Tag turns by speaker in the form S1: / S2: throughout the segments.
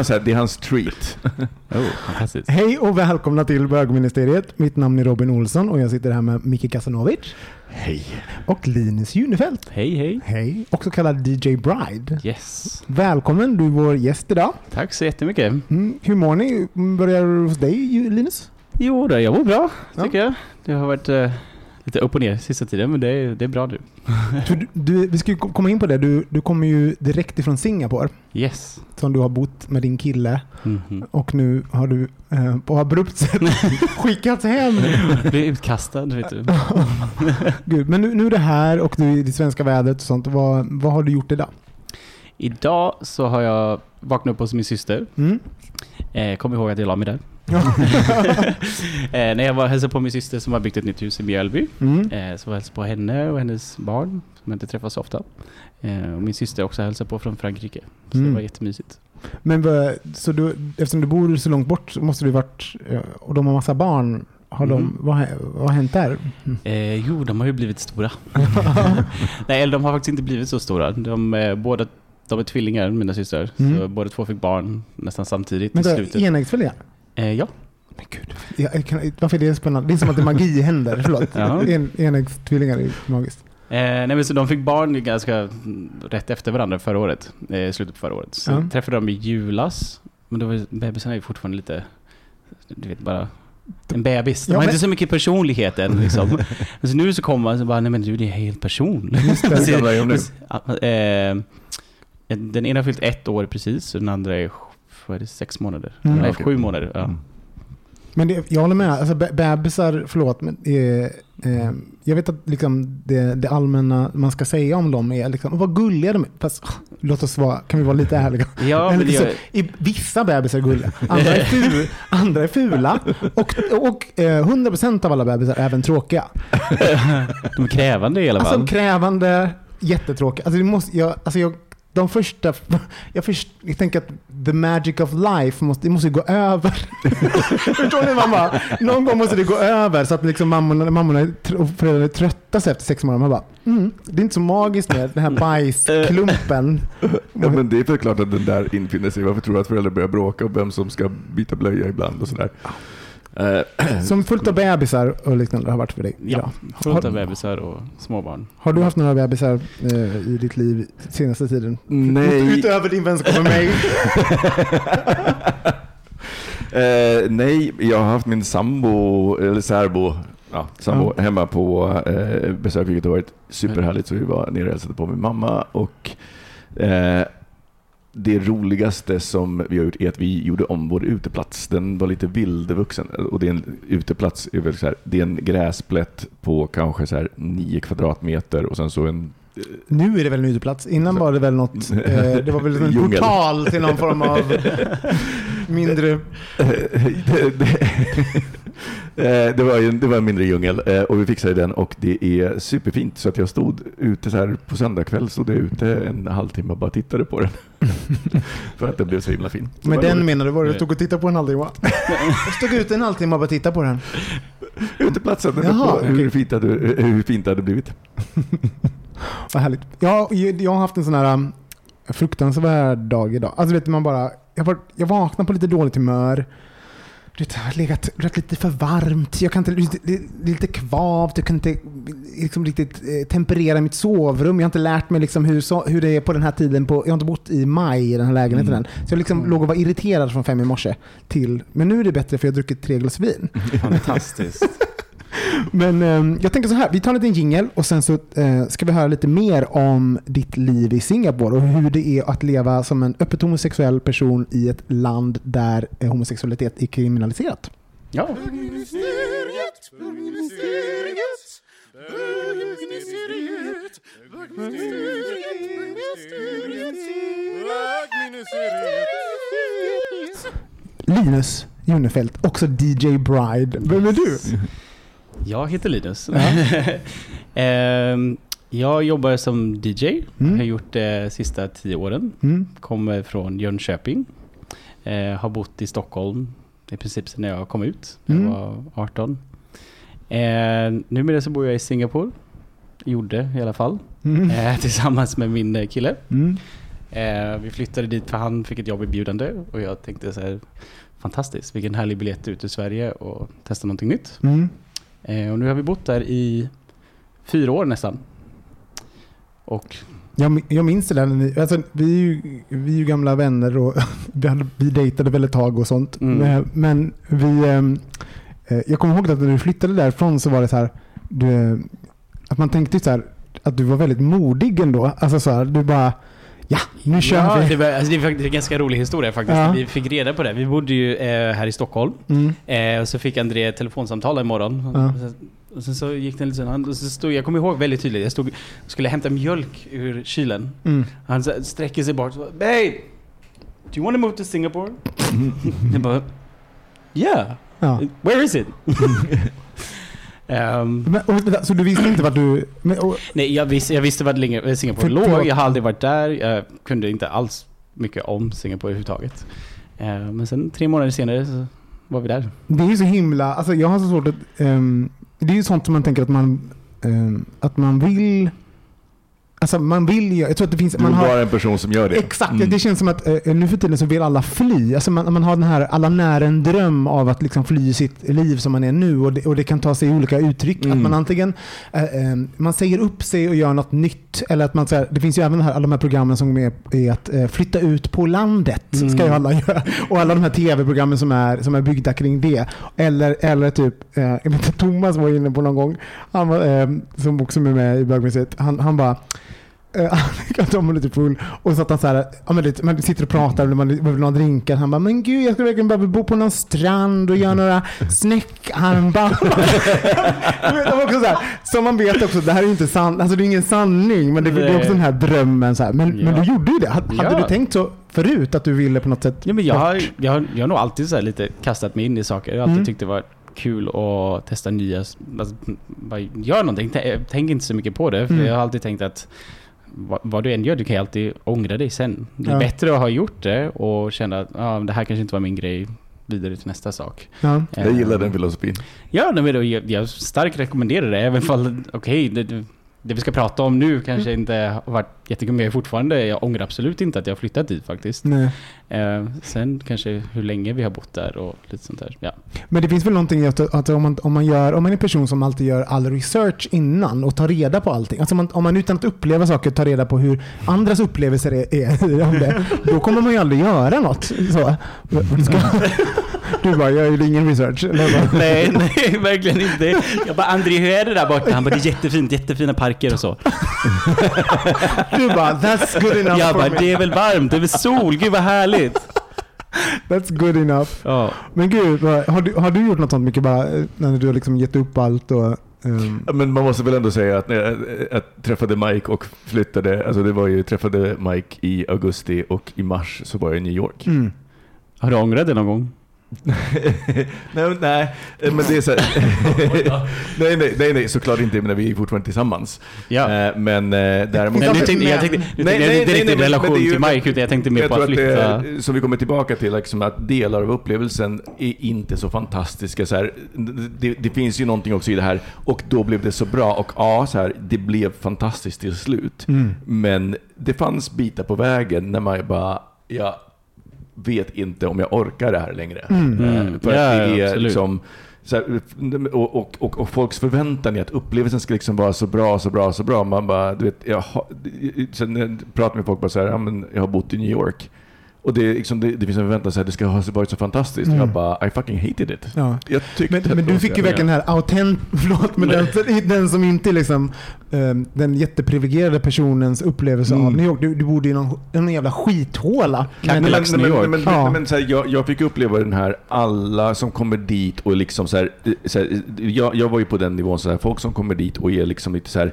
S1: Alltså, det är hans treat.
S2: Oh, fantastiskt.
S3: Hej och välkomna till Bögministeriet. Mitt namn är Robin Olsson och jag sitter här med Micke Kasanovic
S1: Hej.
S3: och Linus Junefelt.
S2: Hej, hej.
S3: Hej, också kallad DJ Bride.
S2: Yes.
S3: Välkommen, du är vår gäst idag.
S2: Tack så jättemycket.
S3: Mm, hur mår ni? Börjar hos dig Linus?
S2: Jo, jag mår bra,
S3: Ja.
S2: tycker jag. Det har varit eh, lite upp och ner sista tiden, men det är, det är bra nu.
S3: Du, du, vi ska ju kom- komma in på det. Du, du kommer ju direkt ifrån Singapore
S2: Yes.
S3: som du har bott med din kille
S2: Mhm.
S3: och nu har du eh, på abrupt sätt skickats hem.
S2: Blev utkastad, vet du.
S3: Gud, men nu, nu är det här och du är i det svenska vädret och sånt. Vad, vad har du gjort idag?
S2: Idag så har jag vaknat upp hos min syster.
S3: Mm?
S2: Eh, kom ihåg att jag la mig där. Eh, när jag var hälsade på min syster som har byggt ett nytt hus i Mjölby.
S3: Mm.
S2: Eh, så var jag hälsade på henne och hennes barn, som jag inte träffar så ofta. Eh, och min syster också hälsade på från Frankrike. Så
S3: Mm.
S2: det var jättemysigt.
S3: Men så du, eftersom du bor så långt bort så måste du varit, eh, och de har massa barn, har de,
S2: Mhm.
S3: vad, vad har hänt där?
S2: Eh, jo, de har ju blivit stora. Nej, eller de har faktiskt inte blivit så stora. De, eh, båda, de är tvillingar, mina systrar.
S3: Mm.
S2: Så båda två fick barn nästan samtidigt
S3: Men
S2: i Eh, ja.
S3: Men gud, jag, jag kan, varför är det spännande? Det är som att det är magi händer, förlåt.
S2: Ja.
S3: En, enäggstvillingar är magiskt.
S2: Eh, nej, men så de fick barn ganska mm, rätt efter varandra förra året. Eh, slutet på förra året. Så
S3: Ja.
S2: träffade de i julas. Men då var bebisen är ju fortfarande lite, du vet bara en bebis. De
S3: Ja,
S2: har
S3: men-
S2: inte så mycket personlighet än liksom. men så nu så kommer man så bara, nej men du det är helt person.
S3: Just det.
S2: Så-
S1: gamla är de nu?
S2: eh, den ena har fyllt ett år precis och den andra är vad är det, sex månader.
S3: Mm.
S2: Nej, sju månader. Ja.
S1: Mm.
S3: Men det, jag håller med. Alltså, be- bebisar, förlåt, men eh, eh, jag vet att liksom det, det allmänna man ska säga om dem är liksom, vad gulliga de är. Fast, ah, låt oss vara, kan vi vara lite ärliga?
S2: Ja, men det
S3: så,
S2: gör,
S3: i, vissa bebisar är gulliga, andra är, ful, andra är fula och, och eh, 100% av alla bebisar är även tråkiga.
S2: de är krävande i alla fall.
S3: Alltså krävande, jättetråkiga. Alltså, det måste, jag, alltså jag, de första, jag, först, jag tänker att the magic of life måste, det måste gå över. Förstår ni mamma? Någon gång måste det gå över så att liksom mammorna, mammorna och föräldrarna är trötta sig efter sex månader. Man bara, mm, det är inte så magiskt med den här bajsklumpen.
S1: Ja, men det är väl klart att den där infinner sig. Varför tror du att föräldrar börjar bråka om vem som ska byta blöja ibland och sådär? Eh,
S3: Som fullt av bebisar och liknande har varit för dig.
S2: Ja,
S3: Bra.
S2: fullt av bebisar och småbarn.
S3: har du haft några bebisar eh, i ditt liv senaste tiden?
S1: nej.
S3: Utöver din vänskap med mig.
S1: Eh, nej, jag har haft min sambo, eller särbo, ja, sambo hemma på eh, besök, vilket har varit superhärligt. Så vi var nere och hälsade på min mamma. Och, eh, det roligaste som vi har gjort är att vi gjorde om vår uteplats. Den var lite vildvuxen. Och det är en uteplats, är väl så här, det är en gräsplätt på kanske så här nio kvadratmeter och sen så en
S3: Nu är det väl en uteplats. Innan var det väl något, eh, det var väl en portal till någon form av... Mindre...
S1: det, det, eh, det, var ju, det var en mindre djungel eh, och vi fixade den och det är superfint så att jag stod ute så här på söndagkväll stod jag ute en halvtimme och bara tittade på den. För att den blev så himla fin. Så det
S3: den
S1: roligt.
S3: menar du var du stod och tittade på en halvtimme? Jag stod ute en halvtimme och bara tittade på den.
S1: Uteplatsen,
S3: Jaha,
S1: hur, fint hade, hur fint det hade blivit.
S3: Vad härligt. Jag, jag har haft en sån här um, fruktansvärd dag idag. Alltså vet man bara... Jag, var, jag vaknade på lite dåligt humör. Det har legat rätt lite för varmt. Jag kan inte, lite, det är lite kvavt. Jag kan inte liksom riktigt eh, temperera mitt sovrum. Jag har inte lärt mig liksom hur, hur det är på den här tiden. På, jag har inte bott i maj i den här lägenheten än. Så jag liksom låg och var irriterad från fem i morse till... Men nu är det bättre för jag har druckit tre glas vin.
S2: Fantastiskt.
S3: Men eh, jag tänker så här, vi tar en liten jingel och sen så eh, ska vi höra lite mer om ditt liv i Singapore och hur det är att leva som en öppet homosexuell person i ett land där eh, homosexualitet är kriminaliserat.
S2: Ja.
S3: Linus Junefelt, också DJ Bride. Vem är du?
S2: Jag heter Linus. Ehm, jag jobbar som DJ.
S3: Mm.
S2: Har gjort det de sista tio åren.
S3: Mm.
S2: Kommer från Jönköping. Eh, har bott i Stockholm i princip sedan jag kom ut. när Jag
S3: Mm.
S2: var 18. Eh, numera så bor jag i Singapore. Gjorde i alla fall.
S3: Mm.
S2: Eh, tillsammans med min eh, kille.
S3: Mm.
S2: Eh, vi flyttade dit för han fick ett jobberbjudande. Och jag tänkte så här. Fantastiskt, vilken härlig biljett ut ur Sverige och testa någonting nytt.
S3: Mm.
S2: Eh, och nu har vi bott där i fyra år nästan. Och
S3: Jag, jag minns det där. Alltså, vi, är ju, vi är ju gamla vänner och vi, hade, vi dejtade väl ett tag och sånt.
S2: Mm.
S3: Men, vi, ehm, eh, jag kommer ihåg att när du flyttade därifrån så var det så här. Du, att man tänkte så här att du var väldigt modig ändå. Alltså så här, du bara ja, nu kör
S2: ja,
S3: vi.
S2: det, var, alltså, det är en ganska rolig historia faktiskt.
S3: Ja.
S2: Vi fick reda på det. Vi bodde ju eh, här i Stockholm.
S3: Mm.
S2: Eh, och så fick André ett telefonsamtal en morgon.
S3: Ja.
S2: Och, sen, sen så gick det en liten... Han, och så stod, jag kommer ihåg väldigt tydligt. Jag stod och skulle hämta mjölk ur kylen.
S3: Mm.
S2: Han sträcker sig bort och bara, Babe! Do you want to move to Singapore? jag bara... Yeah!
S3: Ja.
S2: Where is it? Ehm,
S3: Men, och, så du visste inte vart du... Men, och,
S2: Nej, jag visste, jag visste vart länge- Singapore låg. Jag har aldrig varit där. Jag kunde inte alls mycket om Singapore överhuvudtaget. Eh, men sen tre månader senare så var vi där.
S3: det är ju så himla... Alltså jag har så svårt att... ehm, det är ju sånt som man tänker att man, ehm, att man vill... Alltså man vill ju... Jag tror att det finns...
S1: Du
S3: Man har,
S1: bara en person som gör det.
S3: Exakt,
S1: Mm.
S3: det känns som att eh, nu för tiden så vill alla fly. Alltså man, man har den här, alla när en dröm av att liksom fly sitt liv som man är nu och det, och det kan ta sig olika uttryck.
S1: Mm.
S3: Att man antingen eh, eh, man säger upp sig och gör något nytt eller att man säger, det finns ju även här, alla de här programmen som är, är att eh, flytta ut på landet. Ska ju
S2: Mm.
S3: alla göra. Och alla de här tv-programmen som är, som är byggda kring det. Eller, eller typ, eh, jag vet inte, Thomas var inne på någon gång, han var, eh, som också är med i bögmuseet, han, han bara Eh, Han var lite full och så att han så här, ja, men lite, man sitter och pratar och man behöver några drinkar. Han bara, men gud jag skulle verkligen behöva bo på någon strand och göra några snäckarmband. Som man vet också, det här är ju inte sant, alltså det är ingen sanning, men det, det är också den här drömmen. Så här. Men, men
S2: Ja.
S3: du gjorde ju det. Hade,
S2: Ja.
S3: du tänkt så förut att du ville på något sätt
S2: Ja, men jag, har, jag, har, jag har nog alltid så här lite kastat mig in i saker. Jag har alltid
S3: Mm.
S2: tyckt det var kul att testa nya... Alltså, bara gör någonting. T- Tänk inte så mycket på det. För
S3: Mm.
S2: jag har alltid tänkt att vad, vad du än gör, du kan ju alltid ångra dig sen. Det är
S3: Ja.
S2: bättre att ha gjort det och känna att ah, det här kanske inte var min grej. Vidare till nästa sak.
S3: Ja.
S1: Jag gillar
S2: Eh,
S1: den filosofin.
S2: Ja, nej, men då, jag, jag starkt rekommenderar det. Även fall, okej, det, det- det vi ska prata om nu kanske
S3: Mm.
S2: inte har varit jättekul, men jag är fortfarande, jag ångrar absolut inte att jag flyttat dit faktiskt. Eh, sen kanske hur länge vi har bott där och lite sånt där. Ja.
S3: Men det finns väl någonting i att, att om, man, om, man gör, om man är en person som alltid gör all research innan och tar reda på allting. Alltså man, om man utan att uppleva saker tar reda på hur andras upplevelser är, är om det. Då kommer man ju aldrig göra något. Så. Du bara, jag gör ingen research.
S2: Nej, nej, verkligen inte. Jag bara, André hur är det där borta? Han bara, det är jättefint, jättefina parker och så.
S3: du bara, that's good enough
S2: Jag
S3: for
S2: bara,
S3: me.
S2: det är väl varmt, det är väl sol, gud vad härligt.
S3: That's good enough.
S2: Ja.
S3: Men gud, vad- har du, har du gjort något sånt mycket bara eh, när du har liksom gett upp allt och... ehm,
S1: Ja, Men man måste väl ändå säga att när jag, jag träffade Mike och flyttade, alltså det var ju, träffade Mike i augusti och i mars så var jag i New York.
S3: mm.
S2: Har du ångrat det någon gång?
S1: nej, nej, men det är så nej, nej, nej, nej, såklart inte, men vi är fortfarande tillsammans.
S2: Ja.
S1: Eh, Men eh, däremot...
S2: Nej, nu tänkte, jag tänkte, nu tänkte jag inte riktigt relation till Mike, utan jag tänkte mer
S1: jag
S2: på att
S1: att det
S2: flytta.
S1: som vi kommer tillbaka till, liksom att delar av upplevelsen är inte så fantastiska. Så här, det, det finns ju någonting också i det här, och då blev det så bra. Och ja, så här, det blev fantastiskt till slut.
S3: Mm.
S1: Men det fanns bitar på vägen när man bara, jag vet inte om jag orkar det här längre.
S3: Mm.
S1: För
S2: Ja,
S1: att det är
S2: absolut.
S1: liksom, så här, och, och, och, och folks förväntan är att upplevelsen ska liksom vara så bra, så bra, så bra. Man bara, du vet, jag har, sen jag pratar med folk bara så här, ja, men jag har bott i New York. Och det, liksom, det, det finns en förväntan här, det ska ha varit så fantastiskt.
S3: Mm.
S1: Jag bara, I fucking hated it.
S3: Ja. Men,
S1: att
S3: men du fick ju verkligen den här autent... Förlåt, men den, den som inte liksom den jätteprivilegierade personens upplevelse av
S1: Mm.
S3: New York. Du, du bodde i någon, någon jävla skithåla.
S1: Men,
S2: New York.
S1: men, men,
S3: Ja.
S1: men, så här, jag, jag fick uppleva den här, alla som kommer dit och liksom så här, så här jag, jag var ju på den nivån, så här, folk som kommer dit och är liksom lite så här,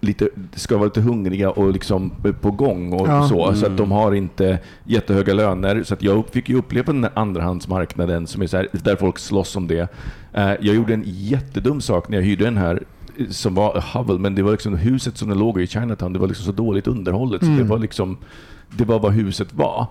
S1: lite, ska vara lite hungriga och liksom på gång och
S3: Ja.
S1: så. Så att
S2: Mm.
S1: de har inte jättehöga löner. Så att jag fick ju uppleva den här andrahandsmarknaden som är så här, där folk slåss om det. Eh, Jag gjorde en jättedum sak när jag hyrde den här som var Hubble, men det var liksom huset som det låg i Chinatown, det var liksom så dåligt underhållet. Så
S3: Mm.
S1: det var liksom, det var vad huset var.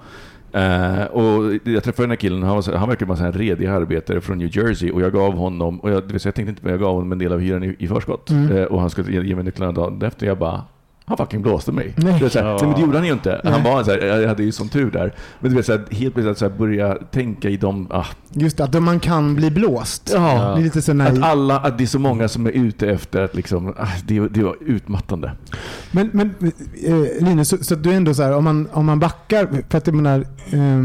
S1: Eh, och jag träffade den här killen, han, var, så- han verkar vara en redig arbetare från New Jersey och jag gav honom, och jag, det vill säga, jag tänkte inte men jag gav honom en del av hyran i, i förskott.
S3: Mm.
S1: Eh, och han skulle ge, ge mig nycklarna dagen efter. Jag bara, han fucking blåste mig.
S3: Nej.
S1: Det är så här,
S2: Ja.
S1: men det gjorde han ju inte.
S3: Nej.
S1: Han var så här, jag hade ju sån tur där. Men du vet, så här, helt plötsligt att så här, börja tänka i de, ah,
S3: Just det, att man kan bli blåst.
S1: Ja.
S3: Det är lite så
S1: att alla, att det är så många som är ute efter att liksom, ah, det, det var utmattande.
S3: Men, men eh, Linus, så, så att du är ändå så här, om man, om man backar, för att jag menar, eh,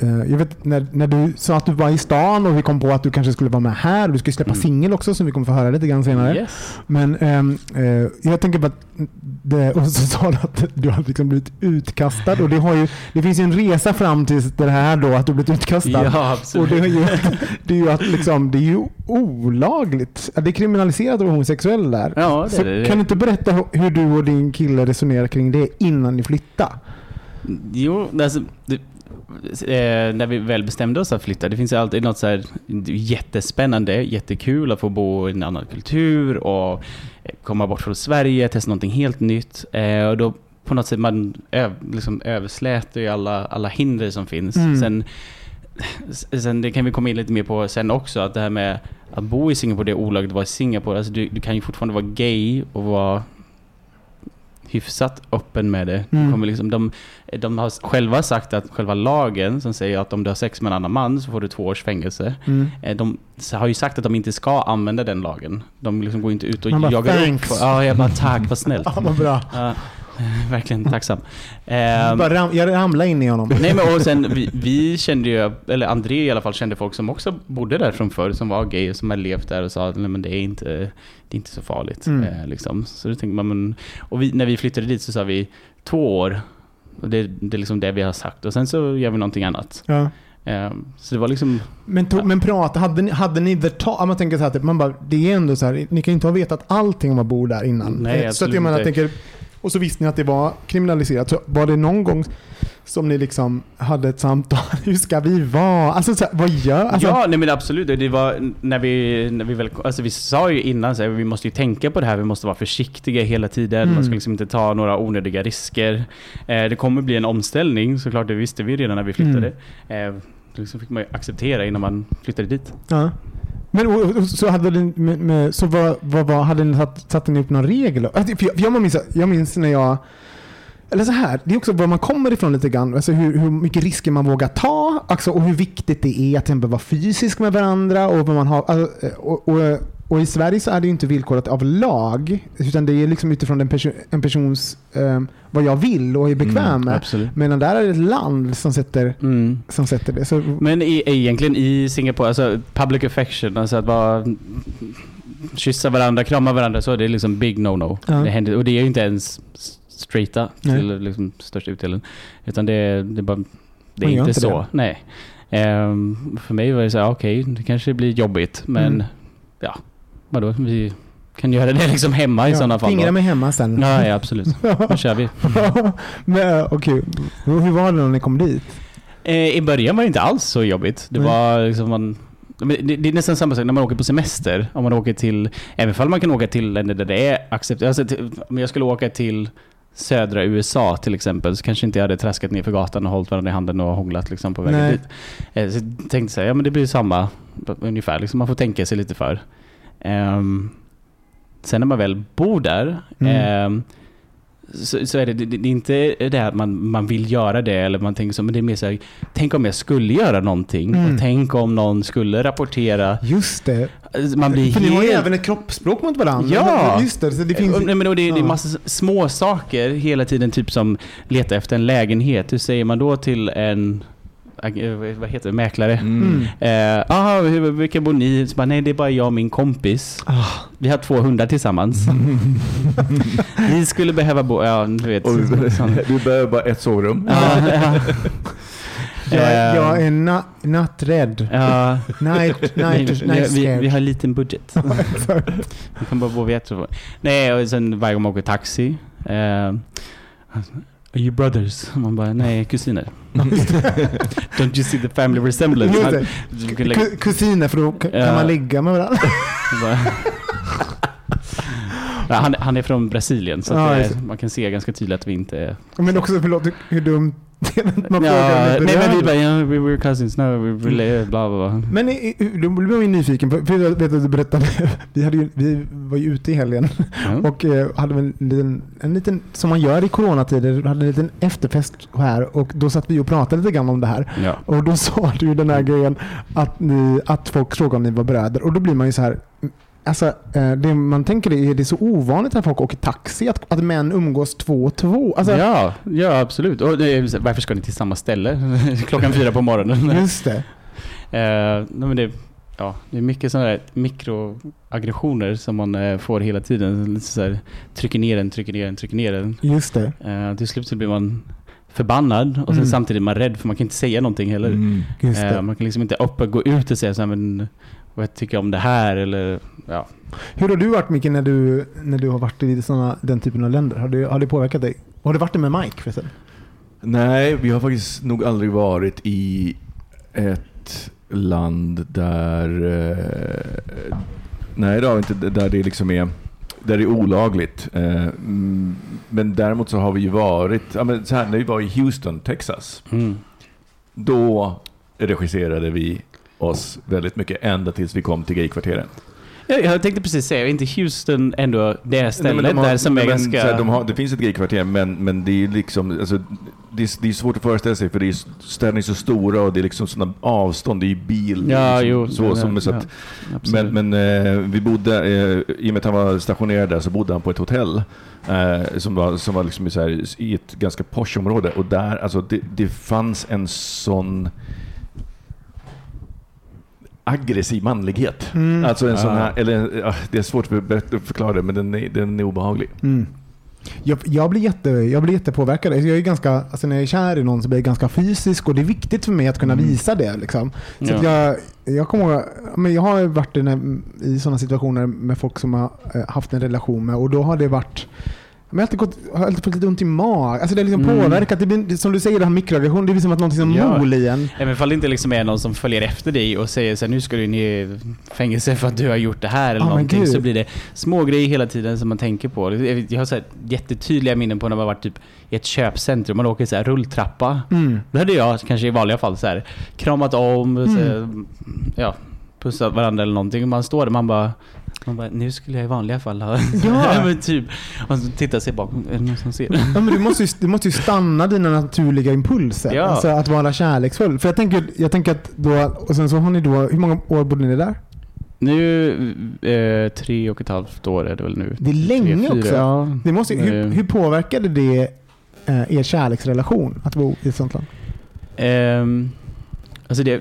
S3: jag vet när, när du sa att du var i stan och vi kom på att du kanske skulle vara med här och du skulle släppa
S2: Mm.
S3: singel också som vi kommer få höra lite grann senare.
S2: Yes.
S3: Men ehm, eh, jag tänker på att det, och så sa du att du har liksom blivit utkastad och det, har ju, det finns ju en resa fram till det här då att du blivit utkastad.
S2: Ja,
S3: Och
S2: absolut.
S3: det är ju, det är ju, att liksom, det är ju olagligt. Det är kriminaliserat att vara homosexuell där.
S2: Ja, det
S3: så
S2: det.
S3: kan du inte berätta hu- hur du och din kille resonerar kring det innan ni flyttar?
S2: Jo, alltså, det, eh, när vi väl bestämde oss att flytta, det finns ju alltid något så här jättespännande, jättekul att få bo i en annan kultur och eh, komma bort från Sverige, testa någonting helt nytt. Eh, och då på något sätt man liksom överslätar ju alla, alla hinder som finns.
S3: Mm.
S2: Sen, sen det kan vi komma in lite mer på sen också, att det här med att bo i Singapore, det är olagligt att vara i Singapore. Alltså du, du kan ju fortfarande vara gay och vara hyfsat öppen med det.
S3: Mm.
S2: Kommer liksom, de, de har själva sagt att själva lagen som säger att om du har sex med en annan man så får du två års fängelse.
S3: Mm.
S2: Eh, De har ju sagt att de inte ska använda den lagen. De liksom går inte ut och
S3: Man
S2: jagar upp. Ja, jag bara tack, vad snällt.
S3: Ja, vad bra.
S2: Eh, verkligen tacksam. Ehm,
S3: Bara ram, jag ramlade in i honom.
S2: Nej men och sen vi, vi kände ju, eller André i alla fall kände folk som också bodde där från förr, som var gay och som har levt där och sa att nej men det är inte, det är inte så farligt.
S3: Mm.
S2: Eh, liksom. Så då tänkte man, men, och vi, när vi flyttade dit så sa vi två år. Och det, det är liksom det vi har sagt. Och sen så gör vi någonting annat.
S3: Ja.
S2: Eh, så det var liksom,
S3: Men, to, men prata, hade ni, hade ni the talk? Man tänker så här, typ, man bara, det är ändå så här, ni kan ju inte ha vetat allting om att bo där innan.
S2: Nej,
S3: Eh, så att jag menar, jag tänker, och så visste ni att det var kriminaliserat. Så var det någon gång som ni liksom hade ett samtal? Hur ska vi vara? Alltså, så här, vad gör... Alltså,
S2: ja, nej men absolut. Det var när vi, när vi väl, alltså vi sa ju innan så här, vi måste ju tänka på det här, vi måste vara försiktiga hela tiden.
S3: Mm.
S2: Man ska liksom inte ta några onödiga risker. Eh, det kommer bli en omställning, såklart det visste vi redan när vi flyttade. Eh, det liksom fick man ju acceptera innan man flyttade dit.
S3: Ja. Men och, och, så hade ni, med, med, så vad, vad, vad, hade ni satt, satte ni upp någon regel? Alltså, för jag, jag, minns, jag minns när jag eller så här, det är också var man kommer ifrån lite grann. Alltså hur, hur mycket risker man vågar ta alltså, och hur viktigt det är att till exempel vara fysisk med varandra. Och, vad man har, alltså, och, och, och i Sverige så är det ju inte villkorat av lag. Utan det är liksom utifrån en, perso en persons, eh, vad jag vill och är bekväm med. Medan där är det ett land som sätter,
S2: Mm.
S3: som sätter det. Så,
S2: Men i, egentligen i Singapore, alltså public affection, alltså att bara kyssa varandra, krama varandra, så är det liksom big no-no.
S3: Ja.
S2: Det händer, och det är ju inte ens straighta
S3: Nej.
S2: till liksom största utdelen. Utan det, är- det är bara, det är inte
S3: inte
S2: så.
S3: det.
S2: Nej. Ehm, för mig var det så här, okej, det kanske blir jobbigt, men
S3: Mm.
S2: ja, vadå, vi kan göra det liksom hemma i sådana fall.
S3: Fingra mig hemma sen.
S2: Ja, ja, absolut. Då kör vi.
S3: Men, Okej, hur hur var det när ni kom dit?
S2: Eh, I början var det inte alls så jobbigt. Det var liksom man... Det, det är nästan samma sak när man åker på semester. Om man åker till... Även om man kan åka till länder där det är accepterat. Alltså, om jag skulle åka till södra USA till exempel så kanske inte jag hade traskat ner för gatan och hållit varandra i handen och hånglat liksom, på vägen
S3: Nej.
S2: dit. Eh, Så jag tänkte så här, ja men det blir samma ungefär. Liksom, man får tänka sig lite för. Ehm, sen när man väl bor där
S3: Mm.
S2: ehm, så, så är det, det, det är inte det att man, man vill göra det eller man tänker så, men det är mer så här, tänk om jag skulle göra någonting
S3: Mm.
S2: och tänk om någon skulle rapportera.
S3: Just det.
S2: Man blir
S3: För ni har ju
S2: helt...
S3: även ett kroppsspråk mot varandra.
S2: Ja!
S3: Just det. Så det finns...
S2: Nej, men och det, det är massa små saker hela tiden, typ som leta efter en lägenhet. Hur säger man då till en vad heter det, mäklare?
S3: Mm.
S2: Eh, aha, hur, vilka bor ni? Så bara, nej, det är bara jag och min kompis.
S3: Ah.
S2: Vi har två hundar tillsammans. Ni skulle behöva bo... Ja, du vet.
S1: Och
S2: sån-
S1: du behöver bara ett sovrum.
S2: Ja, ja.
S3: Jag,
S2: Eh,
S3: jag är na, natträdd.
S2: Ja,
S3: Night,
S2: vi,
S3: night,
S2: vi,
S3: night
S2: vi,
S3: scared.
S2: vi har liten budget. Vi kan bara bo vid ett. Nej, och sen varje gång man åker taxi. Eh, Are you brothers? Man bara, nej, kusiner. Don't you see the family resemblance? Kan lägga-
S3: Ku- Kusiner, för då kan
S2: Ja.
S3: man ligga med varandra.
S2: han, han är från Brasilien, så
S3: Ja,
S2: det, man kan se ganska tydligt att vi inte är...
S3: Men också, förlåt, hur dumt man
S2: Ja,
S3: frågar. om det
S2: nej, men vi bara, ja, we were cousins, no, we really, bla bla bla.
S3: Men då man ju nyfiken, för jag vet att du berättade, vi, hade ju, vi var ju ute i helgen
S2: Ja.
S3: och eh, hade en liten, en liten, som man gör i coronatider, hade en liten efterfest här och då satt vi och pratade lite grann om det här.
S2: Ja.
S3: Och då sa du den här grejen att, ni, att folk frågade om ni var bröder och då blir man ju så här Alltså, eh, det man tänker är det är så ovanligt när folk åker taxi att, att män umgås två och två. Alltså,
S2: ja, ja, absolut. Och det varför ska ni till samma ställe klockan fyra på morgonen?
S3: Just det.
S2: Nej, men det, ja, det är mycket sådana där mikroaggressioner som man eh, får hela tiden. Så här, trycker ner den, trycker ner den, trycker ner den.
S3: Just det.
S2: Eh, till slut så blir man förbannad och
S3: Mm.
S2: samtidigt är man rädd för man kan inte säga någonting heller.
S1: Mm.
S2: Man kan liksom inte och gå ut och säga så här, men vad jag tycker om det här eller ja.
S3: Hur har du varit Micke när du, när du har varit i såna, den typen av länder? Har det, har det påverkat dig? Har du varit det med Mike förresten?
S1: Nej, vi har faktiskt nog aldrig varit i ett land där... Eh, nej, det har vi inte. Där det liksom är, där det är olagligt. Eh, mm, men däremot så har vi ju varit... Ja, men så här, när vi var i Houston, Texas.
S2: Mm.
S1: Då regisserade vi oss väldigt mycket ända tills vi kom till gaykvarteren.
S2: Jag, tänkte precis säga, är inte Houston ändå det stället
S1: Nej, de har-
S2: där som
S1: nej,
S2: är
S1: men
S2: ganska...
S1: så här, de har, det finns ett gaykvarter, men, men det är liksom... Alltså, det, är, det är svårt att föreställa sig, för det är, städerna är så stora och det är liksom sådana avstånd. Det är ju bil.
S2: Ja,
S1: liksom,
S2: jo.
S1: så,
S2: ja,
S1: som, så
S2: ja,
S1: att,
S2: absolut.
S1: men men eh, vi bodde, eh, i och med att han var stationerad där, så bodde han på ett hotell. Eh, som var, som var liksom i så här, i ett ganska posh område. Och där, alltså, det, det fanns en sån aggressiv manlighet.
S3: Mm.
S1: Alltså en sån här, eller ja, det är svårt att berätta- att förklara det, men den är, den är obehaglig.
S3: Mm. Jag, jag, blir jätte, jag blir jättepåverkad. Alltså, Jag är ganska, alltså när jag är kär i någon så blir jag ganska fysisk och det är viktigt för mig att kunna
S1: Mm.
S3: visa det. Liksom. Så att
S2: Ja.
S3: jag, jag, kommer, men jag har varit i, i sådana situationer med folk som har eh, haft en relation med och då har det varit men jag har alltid, gått, har alltid fått lite ont i magen. Alltså det har liksom
S2: Mm.
S3: påverkat. Det blir, som du säger, det här mikroaggression. Det blir som att någonting som
S2: Ja.
S3: mol i en.
S2: Även ifall det inte liksom är någon som följer efter dig och säger så här, nu ska du in i fängelse för att du har gjort det här eller
S3: men
S2: någonting. Så blir det små grejer hela tiden som man tänker på. Jag jag har så här jättetydliga minnen på när man varit typ i ett köpcentrum. Man åker så här rulltrappa.
S3: Mm.
S2: Då hade jag kanske i vanliga fall så här, kramat om,
S3: Mm.
S2: så här, ja, pussat varandra eller någonting. Man står där man bara, man bara nu skulle jag i vanliga fall ha...
S3: Ja.
S2: men typ. Och så tittar sig bakom, är det någon som ser?
S3: Ja, men du, måste ju, du måste ju stanna dina naturliga impulser.
S2: Ja.
S3: Alltså att vara kärleksfull. För jag tänker, jag tänker att då, och sen så har ni då, hur många år bodde ni där?
S2: Nu, eh, tre och ett halvt år är det väl nu.
S3: Det är länge
S2: Tre,
S3: också.
S2: Ja.
S3: Det måste, hur,
S2: Eh.
S3: hur påverkade det eh, er kärleksrelation att bo i ett sånt land?
S2: Ehm, alltså det...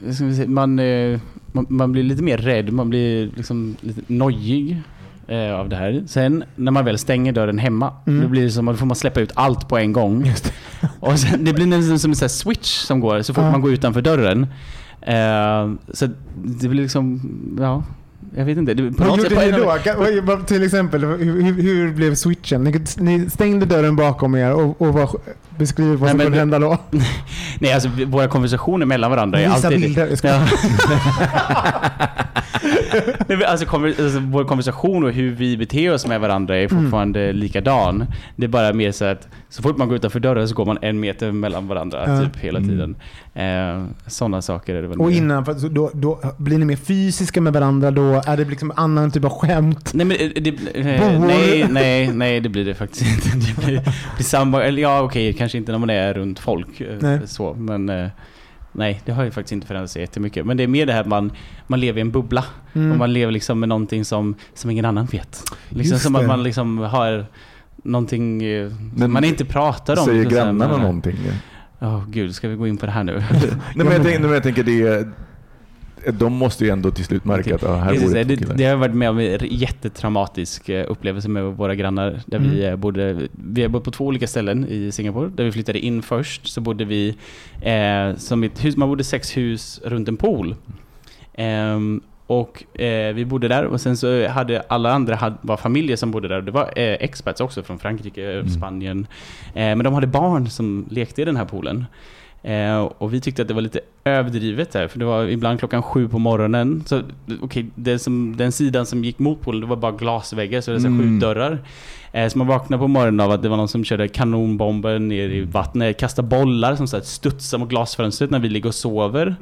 S2: vad ska vi säga, Man, eh, man, man blir lite mer rädd, man blir liksom lite nojig eh, av det här. Sen när man väl stänger dörren hemma,
S3: Mm.
S2: då blir det som att då får man släppa ut allt på en gång. Och sen, det blir nästan som en sån switch som går så fort
S3: Ja.
S2: man går utanför dörren. Eh, så det blir liksom, ja, jag vet inte. Det, på
S3: Vad gjorde ni då? Kan- Till exempel, hur, hur, blev switchen? Ni, ni stängde dörren bakom er och, och vad, beskriv vad som kunde hända då.
S2: Nej, alltså våra konversationer mellan varandra är alltid...
S3: bilder.
S2: Ja. Nej, alltså, konver- alltså, vår konversation och hur vi beter oss med varandra är fortfarande likadan. Det är bara mer så att så fort man går utanför dörren så går man en meter mellan varandra
S3: Ja.
S2: typ hela tiden. Eh, Sådana saker är det väl.
S3: Och innan, för, då, då blir ni mer fysiska med varandra då? Är det liksom annan typ av skämt?
S2: Nej, men det, det, eh, nej, nej, nej, det blir det faktiskt inte. Det blir, blir samma, eller ja, okej, kanske inte när man är runt folk. eh,
S3: Nej.
S2: Så, men eh, nej, det har ju faktiskt inte förändrats jättemycket. Men det är mer det här att man, man lever i en bubbla.
S3: Mm.
S2: Och man lever liksom med någonting som, som ingen annan vet. Liksom
S3: Just
S2: som
S3: det.
S2: att man liksom har någonting eh, som
S1: Men
S2: man inte pratar om.
S1: Säger grannarna
S2: men-
S1: någonting?
S2: Åh gud, ska vi gå in på det här nu?
S1: Nej, men jag, tänker, men jag tänker det de måste ju ändå till slut märka att ja, här
S2: Precis, det,
S1: det
S2: det, har varit med om en jättetraumatisk eh, upplevelse med våra grannar. Där vi,
S3: Mm.
S2: eh, bodde, vi har bott på två olika ställen i Singapore. Där vi flyttade in först så bodde vi eh, som ett hus, man bodde sex hus runt en pool. Ehm, och eh, vi bodde där och sen så hade alla andra had, var familjer som bodde där. Det var eh, expats också från Frankrike,
S1: Mm.
S2: Spanien. Eh, men de hade barn som lekte i den här poolen. Eh, och vi tyckte att det var lite överdrivet där, för det var ibland klockan sju på morgonen. Så okej, det som, den sidan som gick mot poolen, det var bara glasväggar, så det var här
S1: Mm.
S2: sju dörrar. Eh, så man vaknade på morgonen av att det var någon som körde kanonbomber ner i vattnet, kastade bollar som så här studsade mot glasfönstret när vi ligger och sover.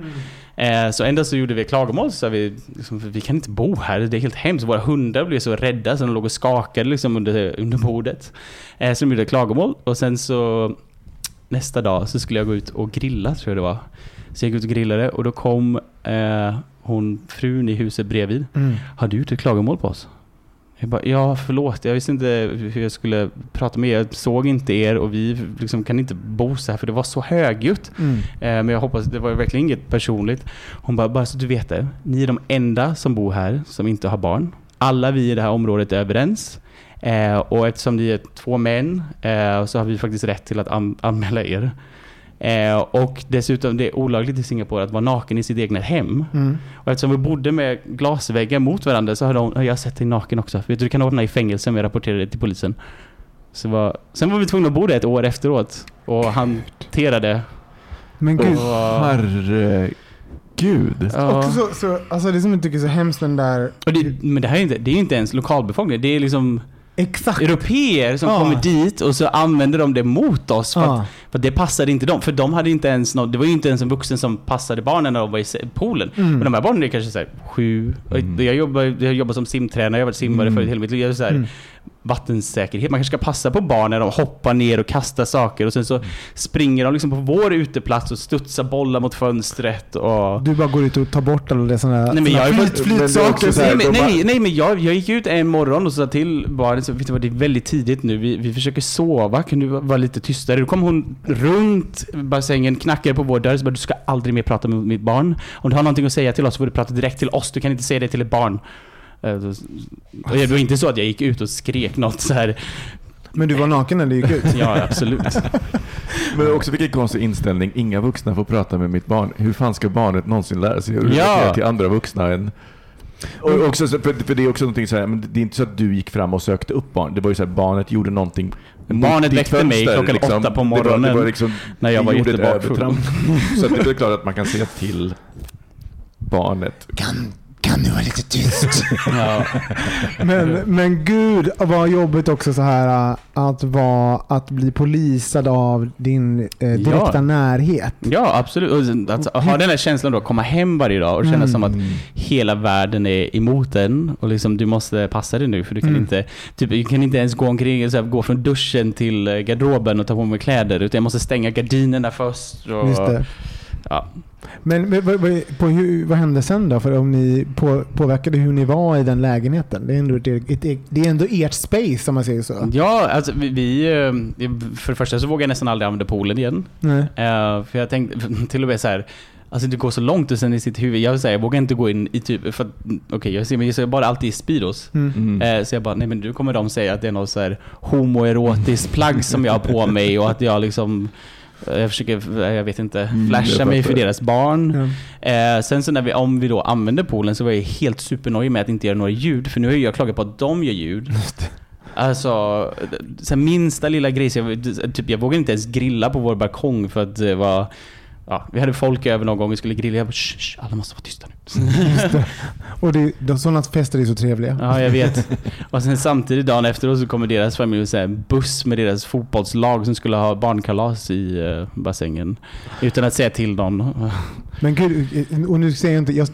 S2: Eh, så ändå så gjorde vi klagomål, så vi liksom, vi kan inte bo här, det är helt hemskt. Våra hundar blev så rädda så de låg och skakade liksom under, under bordet. Eh, så de gjorde klagomål och sen så nästa dag så skulle jag gå ut och grilla tror jag det var. Så jag gick ut och grillade och då kom eh, hon, frun i huset bredvid.
S3: Mm.
S2: Har du gjort ett klagomål på oss? Jag bara, ja förlåt, jag visste inte hur jag skulle prata med er. Jag såg inte er och vi liksom kan inte bo så här för det var så högljutt.
S3: Mm.
S2: Eh, Men jag hoppas, det var verkligen inget personligt. Hon bara, bara så du vet det. Ni är de enda som bor här som inte har barn. Alla vi i det här området är överens. Eh, och eftersom ni är två män eh, så har vi faktiskt rätt till att an- anmäla er. Eh, och dessutom, det är olagligt i Singapore att vara naken i sitt egna hem.
S3: Mm.
S2: Och eftersom vi bodde med glasväggar mot varandra så har de, jag sett dig naken också. Vet du, du kan ordna i fängelse om jag rapporterar det till polisen. Så var, sen var vi tvungna att bo där ett år efteråt och hanterade
S3: Men gud.
S2: och,
S1: Herregud.
S2: ja.
S3: Också så, så, alltså det som jag tycker är så hemskt den där...
S2: Och det, men det här är inte, det är inte ens lokalbefolkningen. Det är liksom
S3: Exakt.
S2: europeer som
S3: Ja.
S2: kommer dit och så använder de det mot oss. För,
S3: Ja.
S2: att, för att det passade inte dem. För de hade inte ens någon, det var ju inte ens en vuxen som passade barnen när de var i se- poolen.
S3: Mm.
S2: Men de här barnen är kanske så här, sju. och
S1: Mm.
S2: Jag, jobbar, jag jobbar som simtränare, jag har varit simmare
S1: Mm.
S2: förut hela mitt liv. Jag är så här,
S3: Mm.
S2: Vattensäkerhet. Man kanske ska passa på barn när de hoppar ner och kastar saker och sen så springer de liksom på vår uteplats och studsar bollar mot fönstret och...
S3: Du bara går ut och tar bort alla det sådana
S2: Nej, men jag
S3: flyt, flytsaker.
S2: Nej men,
S1: de
S2: nej, nej, men jag, jag gick ut en morgon och sa till barnen, så, vet du vad, det är väldigt tidigt nu, vi, vi försöker sova, kan du vara lite tystare? Då kom hon runt bassängen, knackade på vår dörr, så bara, du ska aldrig mer prata med mitt barn. Om du har någonting att säga till oss så får du prata direkt till oss, du kan inte säga det till ett barn. Eh, det var inte så att jag gick ut och skrek något så här.
S3: Men du var naken när du gick ut.
S2: ja absolut.
S1: Men också vilken konstig inställning. Inga vuxna får prata med mitt barn. Hur fan ska barnet någonsin lära sig att relatera
S2: Ja.
S1: till andra vuxna än... Och också, så- för, för det är också någonting så här, men det är inte så att du gick fram och sökte upp barn. Det var ju så här, barnet gjorde någonting
S2: Barnet väckte mig
S1: fönster,
S2: klockan åtta på
S1: Det var, det
S2: morgonen
S1: var liksom,
S2: när jag var jättebakfull.
S1: Så att det är klart att man kan se till barnet.
S3: Kan, kan du vara lite tyst?
S2: Ja.
S3: men, men gud vad jobbigt också så här äh, att, vara, att bli polisad av din eh, direkta
S2: Ja.
S3: närhet.
S2: Ja, absolut. Sen Att ha den här känslan då, komma hem varje dag och känna
S3: Mm.
S2: som att hela världen är emot en och liksom du måste passa dig nu för du kan
S3: Mm.
S2: inte typ, du kan inte ens gå omkring så här, gå från duschen till eh, garderoben och ta på mig kläder utan jag måste stänga gardinerna först. Och,
S3: Just det.
S2: Ja.
S3: Men men vad, vad, på hur, vad hände sen då? För om ni på, påverkade hur ni var i den lägenheten? Det är ändå, ett, ett, det är ändå ert space om man säger så.
S2: Ja, alltså vi, vi, eh, för det första så vågar jag nästan aldrig använda poolen igen.
S3: Nej.
S2: Eh, för jag tänkte till och med så här. Alltså det går så långt och sen i sitt huvud. Jag, vill säga, jag vågar inte gå in i typ, för att, okej jag ser men jag ser bara alltid i Speedos.
S3: Mm.
S1: Mm.
S2: Eh, Så jag bara, nej men nu kommer de säga att det är något så här homoerotiskt plagg som jag har på mig och att jag liksom Jag försöker, jag vet inte,
S1: Mm,
S2: flasha
S1: jag
S2: mig för deras barn.
S3: Ja.
S2: Eh, sen så när vi, om vi då använder poolen så var jag helt supernöjd med att inte göra några ljud. För nu har jag klagat på att de gör ljud. Alltså, så minsta lilla grej. Jag, typ, jag vågade inte ens grilla på vår balkong för att det var... Ja, vi hade folk över någon gång och skulle grilla. Jag bara, "Shh, shh, alla måste vara tysta nu.
S3: Och det, de, sådana fester är så trevliga.
S2: Ja, jag vet. Och sen samtidigt dagen efteråt så kommer deras familj och här, en buss med deras fotbollslag som skulle ha barnkalas i eh, bassängen. Utan att säga till någon.
S3: Men gud, och nu säger jag inte, jag,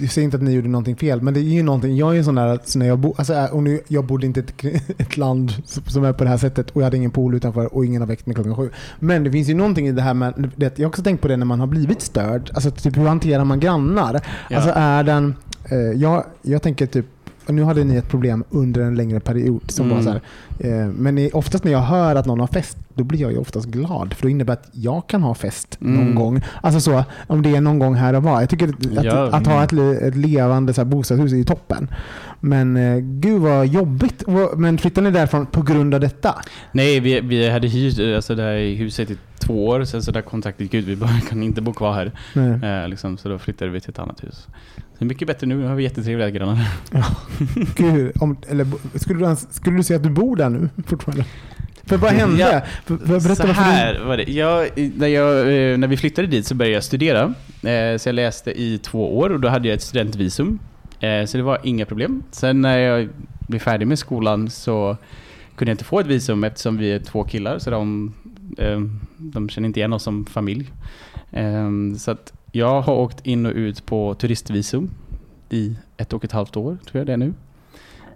S3: jag säger inte att ni gjorde någonting fel, men det är ju någonting, jag är en sån där, så när jag, bo, alltså, och nu, jag bodde inte i ett, ett land som är på det här sättet och jag hade ingen pool utanför och ingen har väckt mig klockan sju. Men det finns ju någonting i det här med, det, jag har också tänkt på det när man har blivit störd, alltså typ hur hanterar man grannar?
S2: Ja.
S3: Alltså är den, eh, jag, jag tänker typ, nu hade ni ett problem under en längre period. Som
S2: Mm.
S3: var så här, eh, men oftast när jag hör att någon har fest, då blir jag ju oftast glad. För det innebär att jag kan ha fest någon
S2: Mm.
S3: gång. Alltså så, om det är någon gång här och var. Jag tycker att,
S2: Ja.
S3: att, att ha ett, ett levande så här, bostadshus är ju toppen. Men eh, gud vad jobbigt. Men flyttade ni därifrån på grund av detta?
S2: Nej, vi, vi hade hyrt alltså, det här huset i två år. Sen så där kontaktade Gud, vi bara kan inte bo kvar här. Eh, liksom, så då flyttade vi till ett annat hus. Så det är mycket bättre nu, nu har vi jättetrevliga grannar.
S3: Gud, om, eller, skulle, du, skulle du säga att du bor där nu fortfarande? För vad hände?
S2: Ja.
S3: För, för, berätta
S2: så här var det. Jag, när, jag, eh, när vi flyttade dit så började jag studera. Eh, Så jag läste i två år och då hade jag ett studentvisum. Eh, så det var inga problem. Sen när jag blev färdig med skolan så kunde jag inte få ett visum eftersom vi är två killar. Så de, eh, de känner inte igen oss som familj. Ehm, så att jag har åkt in och ut på turistvisum i ett och ett halvt år, tror jag det är nu.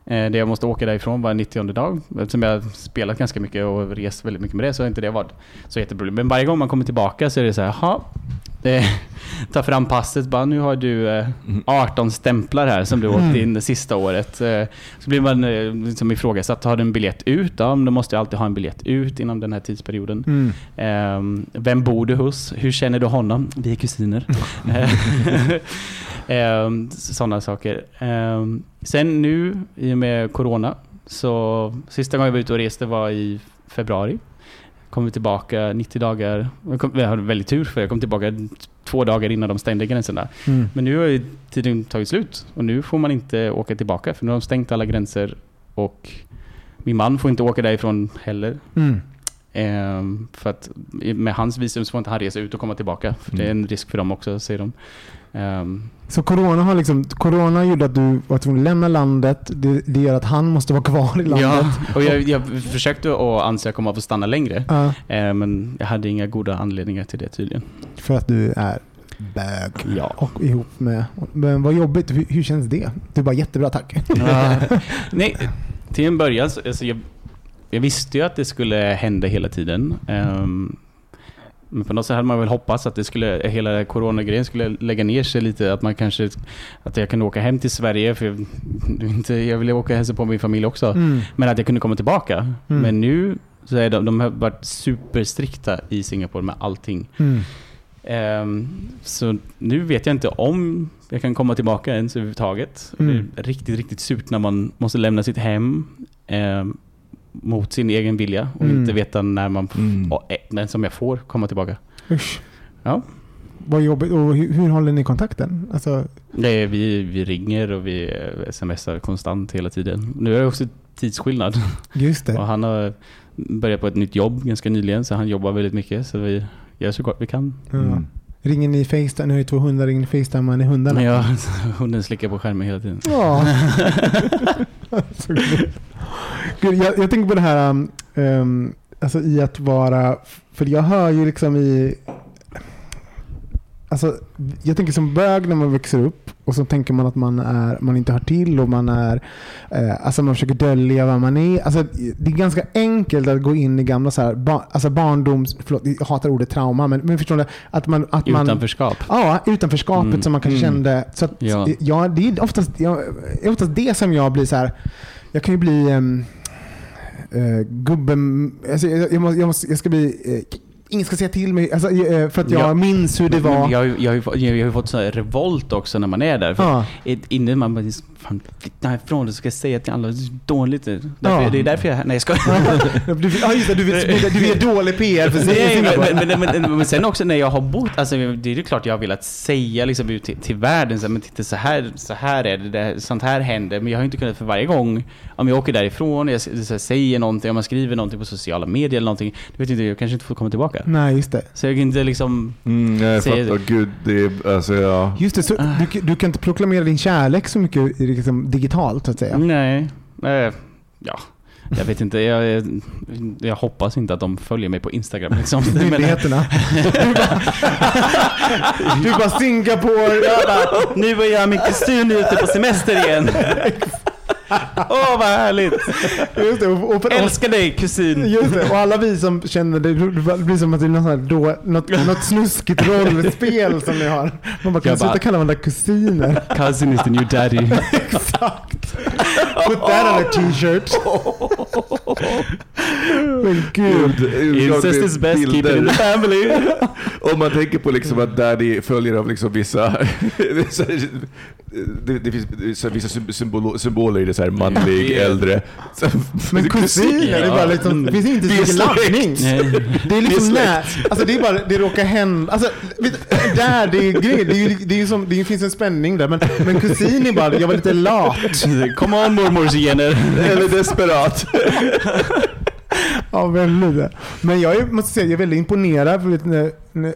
S2: Eh, det jag måste åka därifrån var 90 dag. Eftersom jag har spelat ganska mycket och rest väldigt mycket med det så har inte det varit så jätteproblem. Men varje gång man kommer tillbaka så är det så här, jaha. Eh, Ta fram passet, bara nu har du eh, 18 stämplar här som du åkte in det sista året. Eh, Så blir man eh, liksom ifrågasatt, har du en biljett ut? Ja, men då måste jag alltid ha en biljett ut inom den här tidsperioden.
S3: Mm.
S2: Ehm, vem bor du hos? Hur känner du honom? Vi är kusiner. Ehm, Sådana saker. Ehm, sen nu, i och med Corona, så sista gången jag var ute och reste var i februari. Kom vi tillbaka 90 dagar. Jag, kom, jag hade väldigt tur för jag kom tillbaka två dagar innan de stängde gränserna.
S3: Mm.
S2: Men nu har ju tiden tagit slut och nu får man inte åka tillbaka för nu har de stängt alla gränser och min man får inte åka därifrån heller.
S3: Mm.
S2: Ehm, för att med hans visum så får inte han resa ut och komma tillbaka. För det är en risk för dem också, säger de. Ehm,
S3: Så corona, har liksom, corona gjorde att du var tvungen att lämna landet. Det, det gör att han måste vara kvar i landet.
S2: ja, och jag, jag försökte att ansöka om att få stanna längre.
S3: Ja,
S2: Ehm, men jag hade inga goda anledningar till det tydligen.
S3: för att du är bög.
S2: Ja.
S3: Och ihop med... Men vad jobbigt. Hur, hur känns det? Du bara jättebra tack.
S2: Nej, till en början så alltså jag, jag visste ju att det skulle hända hela tiden. Ehm, men på något sätt hade man väl hoppats att det skulle, hela coronagrejen skulle lägga ner sig lite. Att man kanske, att jag kunde åka hem till Sverige. För jag, inte, jag ville åka och hälsa på min familj också.
S3: Mm.
S2: Men att jag kunde komma tillbaka.
S3: Mm.
S2: Men nu så är de, de har varit superstrikta i Singapore med allting.
S3: Mm.
S2: Ehm, så nu vet jag inte om jag kan komma tillbaka ens överhuvudtaget.
S3: Mm.
S2: Det är riktigt, riktigt surt när man måste lämna sitt hem ehm, mot sin egen vilja och
S3: Mm.
S2: inte veta när man,
S1: Mm.
S2: och, eh, men som jag får komma tillbaka.
S3: Usch.
S2: Ja.
S3: Vad jobbigt. Och hur, hur håller ni kontakten? Alltså,
S2: Nej, vi, vi ringer och vi eh, smsar konstant hela tiden. Nu är det också tidsskillnad
S3: just det.
S2: och han har börjat på ett nytt jobb ganska nyligen så han jobbar väldigt mycket så vi gör så gott vi kan.
S3: Ja.
S1: Mm.
S3: Ringer ni Facetime? Ni har ju två hundar. Ringer ni Facetime med hundarna?
S2: Men jag, hunden slickar på skärmen hela tiden.
S3: Ja. Gud, jag, jag tänker på det här um, um, alltså i att vara... För jag hör ju liksom i... Alltså, jag tänker som bög när man växer upp och så tänker man att man, är, man inte hör till och man är... Eh, alltså man försöker dölja vad man är. Alltså, det är ganska enkelt att gå in i gamla så här, bar, alltså barndoms... Förlåt, jag hatar ordet trauma, men, men förstår du? Att man, att man,
S2: Utanförskap.
S3: Ja, utanförskapet
S2: Mm,
S3: som man kanske
S2: mm.
S3: kände. Så att, ja.
S2: Ja.
S3: det är oftast, ja, oftast det som jag blir så här. Jag kan ju bli um, gubben... Alltså, jag, jag, måste, jag, måste, jag ska bli uh, ingen ska säga till mig, alltså, eh, för att jag
S2: Ja.
S3: minns hur det
S2: Men-
S3: var.
S2: Jag, jag, fått- jag, har ju fått sån här revolt också när man är där. För ett- Innan man fan, flytta härifrån, du ska jag säga till alla, det är dåligt. Därför,
S3: Ja.
S2: Det är därför jag är här. Nej jag ska
S3: Du, ja, just det, du, vill, du vill dålig PR för Singapore.
S2: men, men, men, men, men sen också när jag har bott, alltså det är ju klart jag har velat säga liksom ut till, till världen, så här, men titta så här, så här är det, det, sånt här händer. Men jag har inte kunnat för varje gång, om jag åker därifrån, jag här, säger någonting, om man skriver någonting på sociala medier eller någonting, du vet inte, jag kanske inte får komma tillbaka.
S3: Nej, just det.
S2: Så jag kan inte liksom,
S1: Mm, jag fattar. Gud, det är, alltså ja.
S3: Just det, så
S2: Ah.
S3: du, du kan inte proklamera din kärlek så mycket liksom, digitalt så att säga.
S2: nej, nej, ja. Jag vet inte, jag, jag, hoppas inte att de följer mig på Instagram liksom.
S3: Myndigheterna. Du bara, Singapore, jag bara,
S2: Nu var jag min kusin ute på semester igen. Åh, vad härligt!
S3: just det, och, och, och,
S2: Älskar dig kusin!
S3: Just det, och alla vi som känner det, det blir som att det är något, här då, något, något snuskigt rollspel som ni har. Man bara, kan sluta kalla varandra kusiner?
S2: Cousin is the new daddy.
S3: Exakt. Put that on a t-shirt. Men gud.
S2: Incest is best, keep it in the family.
S1: Om man tänker på liksom att Daddy följer av liksom vissa... det, det finns vissa symbolo, symboler i det, så här manlig,
S2: Ja.
S1: äldre. Så,
S3: Men kusiner, det är bara liksom, det finns inte så mycket laddning. Det är liksom när, alltså det är bara, det råkar hända, alltså vet, där, det är grejer, det, är det, är som, det finns en spänning där, men, men kusin är bara, jag var lite lat.
S2: Come on mormors gener.
S1: Eller desperat.
S3: Ja, väldigt. Men jag är, måste säga, jag är väldigt imponerad. För, vet,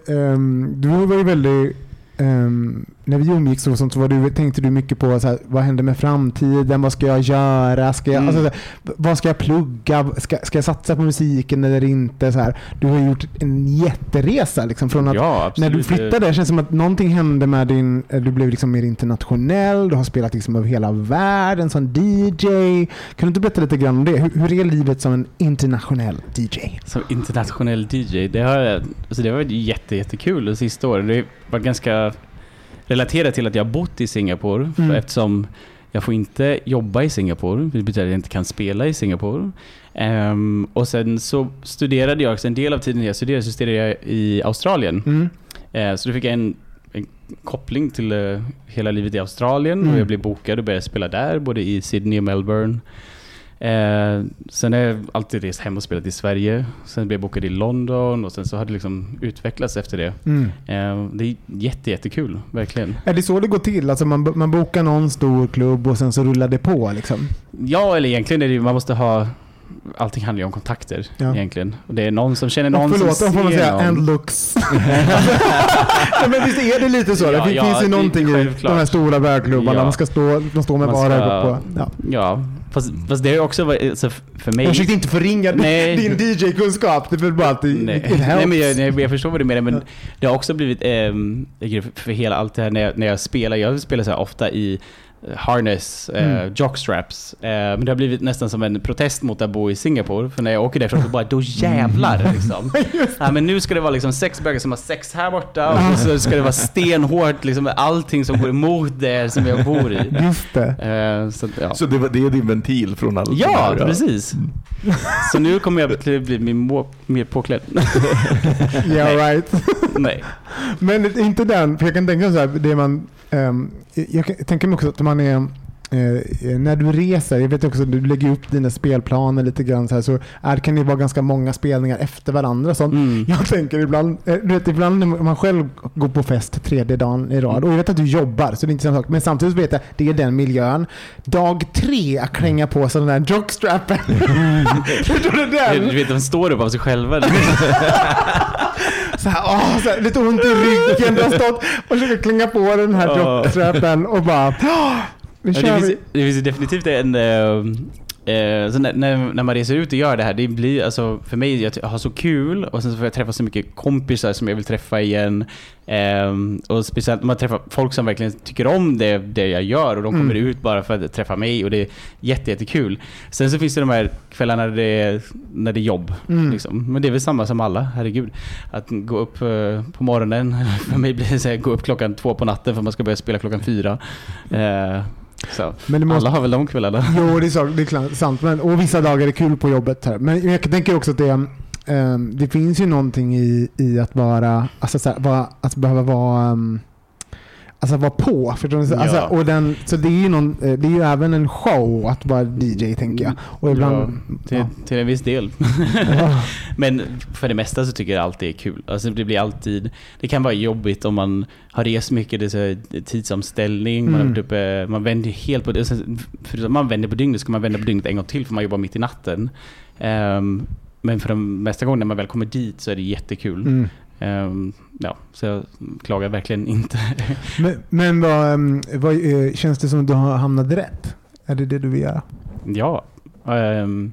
S3: ehm, du var ju väldigt... ehm, när vi umgicks och sånt så var du, tänkte du mycket på så här, vad händer med framtiden, vad ska jag göra, ska jag,
S2: Mm.
S3: alltså, så här, vad ska jag plugga, ska, ska jag satsa på musiken eller inte? Så här. Du har gjort en jätteresa liksom, från att
S2: Ja,
S3: när du flyttade, det känns som att någonting hände med din, eh, du blev liksom mer internationell, du har spelat liksom över hela världen som DJ. Kan du inte berätta lite grann om det? Hur, hur är livet som en internationell DJ?
S2: Som internationell DJ, det har, alltså det har varit jätte, jättekul de sista åren. Det har varit ganska relaterat till att jag har bott i Singapore.
S3: Mm.
S2: För eftersom jag får inte jobba i Singapore, det betyder att jag inte kan spela i Singapore. Ehm, och sen så studerade jag, en del av tiden jag studerade så studerade jag i Australien.
S3: Mm.
S2: Eh, så då fick jag en, en koppling till eh, hela livet i Australien
S3: Mm.
S2: och jag blev bokad och började spela där, både i Sydney och Melbourne. Eh, sen har jag alltid rest hem och spelat i Sverige. Sen blev jag bokad i London och sen så har det liksom utvecklats efter det.
S3: Mm.
S2: Eh, det är jätte, jättekul, verkligen.
S3: Är det så det går till? Alltså man, man bokar någon stor klubb och sen så rullar det på liksom?
S2: Ja, eller egentligen är det ju, man måste ha Allting handlar ju om kontakter
S3: Ja.
S2: egentligen. Och det är någon som känner någon
S3: förlåt,
S2: som
S3: får man
S2: ser
S3: säga
S2: någon.
S3: and looks. ja, men visst är det lite så?
S2: Ja,
S3: det fin-
S2: ja,
S3: finns ju någonting i de här stora bärklubbarna.
S2: Ja.
S3: Man ska stå, de står med bara ögon på. Ja.
S2: Ja, fast, fast det är också alltså, för mig...
S3: Jag försökte inte förringa
S2: Nej.
S3: din DJ-kunskap. Det är bara att det
S2: Nej,
S3: it helps.
S2: nej men jag, nej, jag förstår vad du menar men det har också blivit grej för, hela allt det här när jag, när jag spelar. Jag spelar så ofta i eh, harness, eh,
S3: Mm.
S2: jockstraps. Eh, men det har blivit nästan som en protest mot att bo i Singapore. För när jag åker därifrån så bara, då jävlar liksom. ja, men nu ska det vara liksom sex bögar som har sex här borta och så ska det vara stenhårt liksom med allting som går emot det som jag bor i.
S3: Just det.
S2: Eh, så, ja.
S1: Så det, var, det är din ventil från allt
S2: Ja,
S1: det här,
S2: precis. Så nu kommer jag bli, bli mer, mer påklädd.
S3: Yeah right.
S2: Nej.
S3: Men inte den, för jag kan tänka så här, det man, ehm, jag tänker mig också att man är eh, när du reser, jag vet också att du lägger upp dina spelplaner lite grann så här, så är, kan det vara ganska många spelningar efter varandra. Sånt.
S2: Mm.
S3: Jag tänker ibland, eh, du vet, ibland när man själv går på fest tredje dagen i rad och jag vet att du jobbar så det är inte samma sak. Men samtidigt vet jag att det är den miljön. Dag tre att kränga på sig den där jockstrappen. Förstår du
S2: Du vet, de står upp av sig själva.
S3: Så här, åh, så här, lite ont i ryggen. Du har stått och försökt klänga på den här
S2: Ja.
S3: jockstrappen och bara "Åh, nu
S2: Ja,
S3: kör
S2: det,
S3: vi.
S2: finns, det finns definitivt en... eh, eh, så när, när, när man reser ut och gör det här, det blir alltså för mig, jag har så kul och sen så får jag träffa så mycket kompisar som jag vill träffa igen. Ehm, och speciellt när man träffar folk som verkligen tycker om det, det jag gör och de kommer
S3: Mm.
S2: ut bara för att träffa mig och det är jätte, jättekul. Sen så finns det de här kvällarna när det är, när det är jobb.
S3: Mm.
S2: Liksom. Men det är väl samma som alla, herregud. Att gå upp eh, på morgonen, för mig blir det så här, gå upp klockan två på natten för man ska börja spela klockan fyra.
S3: Måste,
S2: Alla har väl de kvällarna?
S3: Jo, det är, så, det är sant. Men, och vissa dagar är kul på jobbet. Här. Men jag tänker också att det ehm, det finns ju någonting i, i att vara, alltså så här, vara, att behöva vara um, Alltså vara på. Förstår du? Alltså,
S2: Ja.
S3: och den, så det är, ju någon, eh, det är ju även en show att vara DJ tänker jag. Och ibland,
S2: Till,
S3: ja.
S2: till en viss del.
S3: Ja.
S2: Men för det mesta så tycker jag alltid är kul. Alltså det blir alltid... Det kan vara jobbigt om man har rest mycket, det är tidsomställning, man, har
S3: Mm.
S2: varit uppe, man vänder helt på... Förutom att man vänder på dygnet ska man vända på dygnet en gång till för man jobbar mitt i natten. Ehm, men för de mesta gånger när man väl kommer dit så är det jättekul.
S3: Mm.
S2: Ehm, ja, så jag klagar verkligen inte.
S3: Men, men vad, ehm, vad, eh, känns det som att du har hamnat rätt? Är det det du vill göra?
S2: Ja. ehm,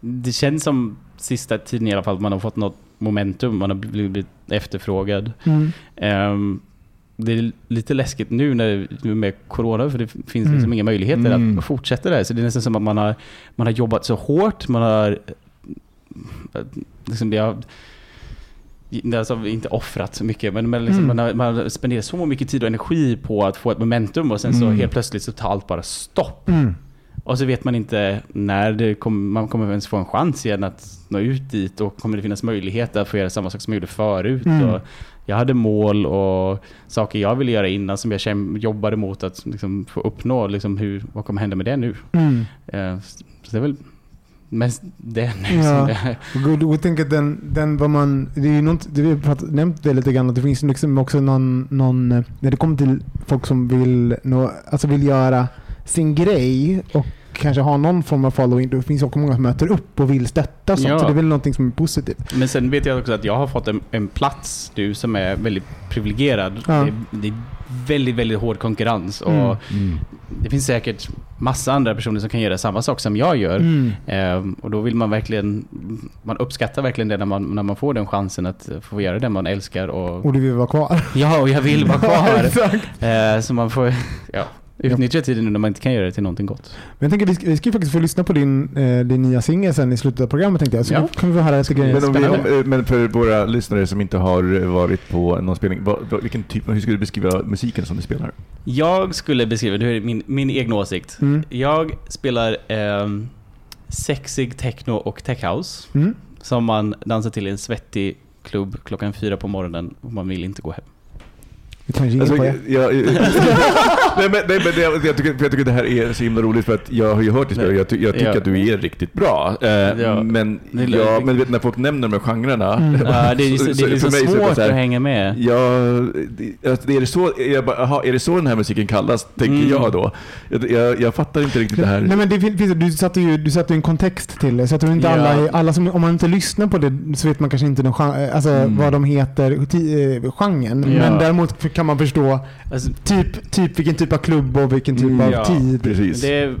S2: det känns som sista tiden i alla fall att man har fått något momentum, man har blivit efterfrågad.
S3: Mm.
S2: Det är lite läskigt nu när med corona för det finns
S3: Mm.
S2: liksom inga möjligheter
S1: Mm.
S2: att fortsätta där. Så det är nästan som att man har, man har jobbat så hårt, man har eh, liksom, det har Alltså inte offrat så mycket, men, men liksom
S3: Mm.
S2: man, har, man har spenderat så mycket tid och energi på att få ett momentum och sen så
S1: Mm.
S2: helt plötsligt så tar allt bara stopp.
S3: Mm.
S2: Och så vet man inte när kom, man kommer ens få en chans igen att nå ut dit och kommer det finnas möjligheter att få göra samma sak som jag gjorde förut.
S3: Mm.
S2: Och jag hade mål och saker jag ville göra innan som jag jobbade mot att liksom få uppnå. Liksom hur, vad kommer hända med det nu? Eh, så det är väl mest det nu.
S3: Ja.
S2: Som det,
S3: Och att den, den vad man, det är ju något, det vi har pratat, nämnt det lite grann, att det finns liksom också någon, någon, eh, när det kommer till folk som vill, nå, alltså vill göra sin grej och kanske ha någon form av following, då finns det också många som möter upp och vill stötta sånt.
S2: Ja.
S3: Så det är väl någonting som är positivt.
S2: men sen vet jag också att jag har fått en, en plats nu som är väldigt privilegierad.
S3: Ja.
S2: Det, är, det är väldigt, väldigt hård konkurrens. Och
S3: Mm.
S1: Mm.
S2: Det finns säkert massa andra personer som kan göra samma sak som jag gör.
S3: Mm.
S2: Ehm, och då vill man verkligen, man uppskattar verkligen det när man, när man får den chansen att få göra det man älskar. Och,
S3: Och du vill vara kvar.
S2: ja, och jag vill vara kvar.
S3: Exakt.
S2: Ehm, så man får ja, utnyttja tiden nu när man inte kan göra det till någonting gott.
S3: Men jag tänker vi ska, vi ska ju faktiskt få lyssna på din, eh, din nya singel sen i slutet av programmet tänkte jag. Så
S2: Ja.
S3: kan vi få höra lite grejer.
S1: Men, om vi, om, eh, men för våra lyssnare som inte har varit på någon spelning, vad, vad, vilken typ, hur skulle du beskriva musiken som du spelar?
S2: Jag skulle beskriva, det är min, min egen åsikt.
S3: Mm.
S2: Jag spelar ehm, sexig techno och techhouse.
S3: Mm.
S2: Som man dansar till i en svettig klubb klockan fyra på morgonen och man vill inte gå hem.
S3: Vi tar en jingle
S1: Alltså,
S3: på
S1: jag,
S3: det.
S1: jag, nej, men, nej, men det, jag, tycker, jag tycker det här är så himla roligt för att jag har ju hört dig spela jag, ty, jag tycker
S2: Ja.
S1: att du är riktigt bra. Eh,
S2: Ja.
S1: Men, ja, men vet, när folk nämner de här genrerna.
S3: Mm.
S2: Ja, det är,
S1: så-
S2: det
S1: så
S2: är liksom
S1: för mig så är det
S2: svårt
S1: så här,
S2: att hänga med.
S1: Ja, det, alltså, är, det så, jag bara, aha, är det så den här musiken kallas, tänker
S2: Mm.
S1: jag då. Jag, jag, jag fattar inte riktigt det här.
S3: Nej, men det fin- finns, du satte ju du satte en kontext till det. Så jag tror inte
S2: Ja.
S3: alla, alla som, om man inte lyssnar på det så vet man kanske inte den, alltså,
S1: Mm.
S3: vad de heter, eh, genren.
S2: Ja.
S3: Men däremot kan man förstå
S2: Alltså,
S3: typ, typ vilken typ av klubb och vilken typ
S1: Mm,
S3: av
S2: ja.
S3: tid.
S1: Precis.
S2: det är,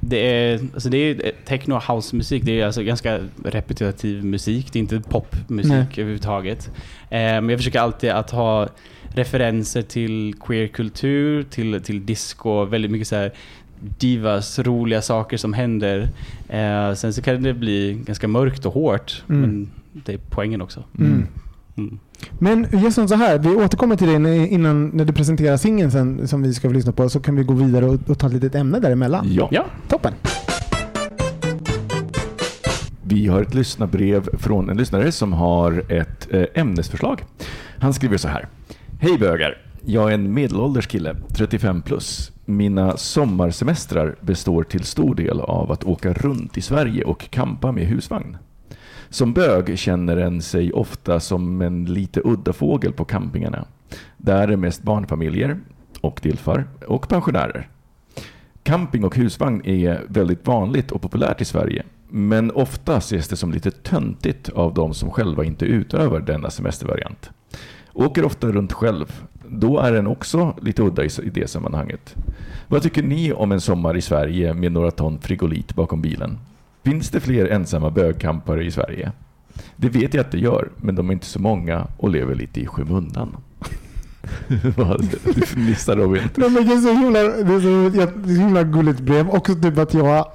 S2: det är, alltså det är techno och house-musik. Det är alltså ganska repetitiv musik. Det är inte popmusik
S3: Nej.
S2: överhuvudtaget. Eh, men jag försöker alltid att ha referenser till queerkultur, till, till disco, väldigt mycket så här divas, roliga saker som händer. Eh, sen så kan det bli ganska mörkt och hårt.
S3: Mm.
S2: Men det är poängen också.
S3: Mm.
S2: Mm.
S3: Men Jesson, så här. Vi återkommer till det när- innan när du presenterar singeln sen som vi ska få lyssna på. Så kan vi gå vidare och, och ta ett litet ämne däremellan.
S1: Ja.
S2: Ja.
S3: Toppen.
S1: Vi har ett lyssnarbrev från en lyssnare som har ett eh, ämnesförslag. Han skriver så här. Hej bögar! Jag är en medelålders kille, 35 plus. Mina sommarsemestrar består till stor del av att åka runt i Sverige och kampa med husvagn. Som bög känner en sig ofta som en lite udda fågel på campingarna. Där är mest barnfamiljer och dilfar och pensionärer. Camping och husvagn är väldigt vanligt och populärt i Sverige. Men ofta ses det som lite töntigt av de som själva inte utövar denna semestervariant. Åker ofta runt själv. Då är den också lite udda i i det sammanhanget. Vad tycker ni om en sommar i Sverige med några ton frigolit bakom bilen? Finns det fler ensamma bögkampare i Sverige? Det vet jag att det gör, men de är inte så många och lever lite i skymundan. Du fnissar Robin.
S3: Nej, men det, är så himla, det, är så, det är så himla gulligt brev. Också typ att jag,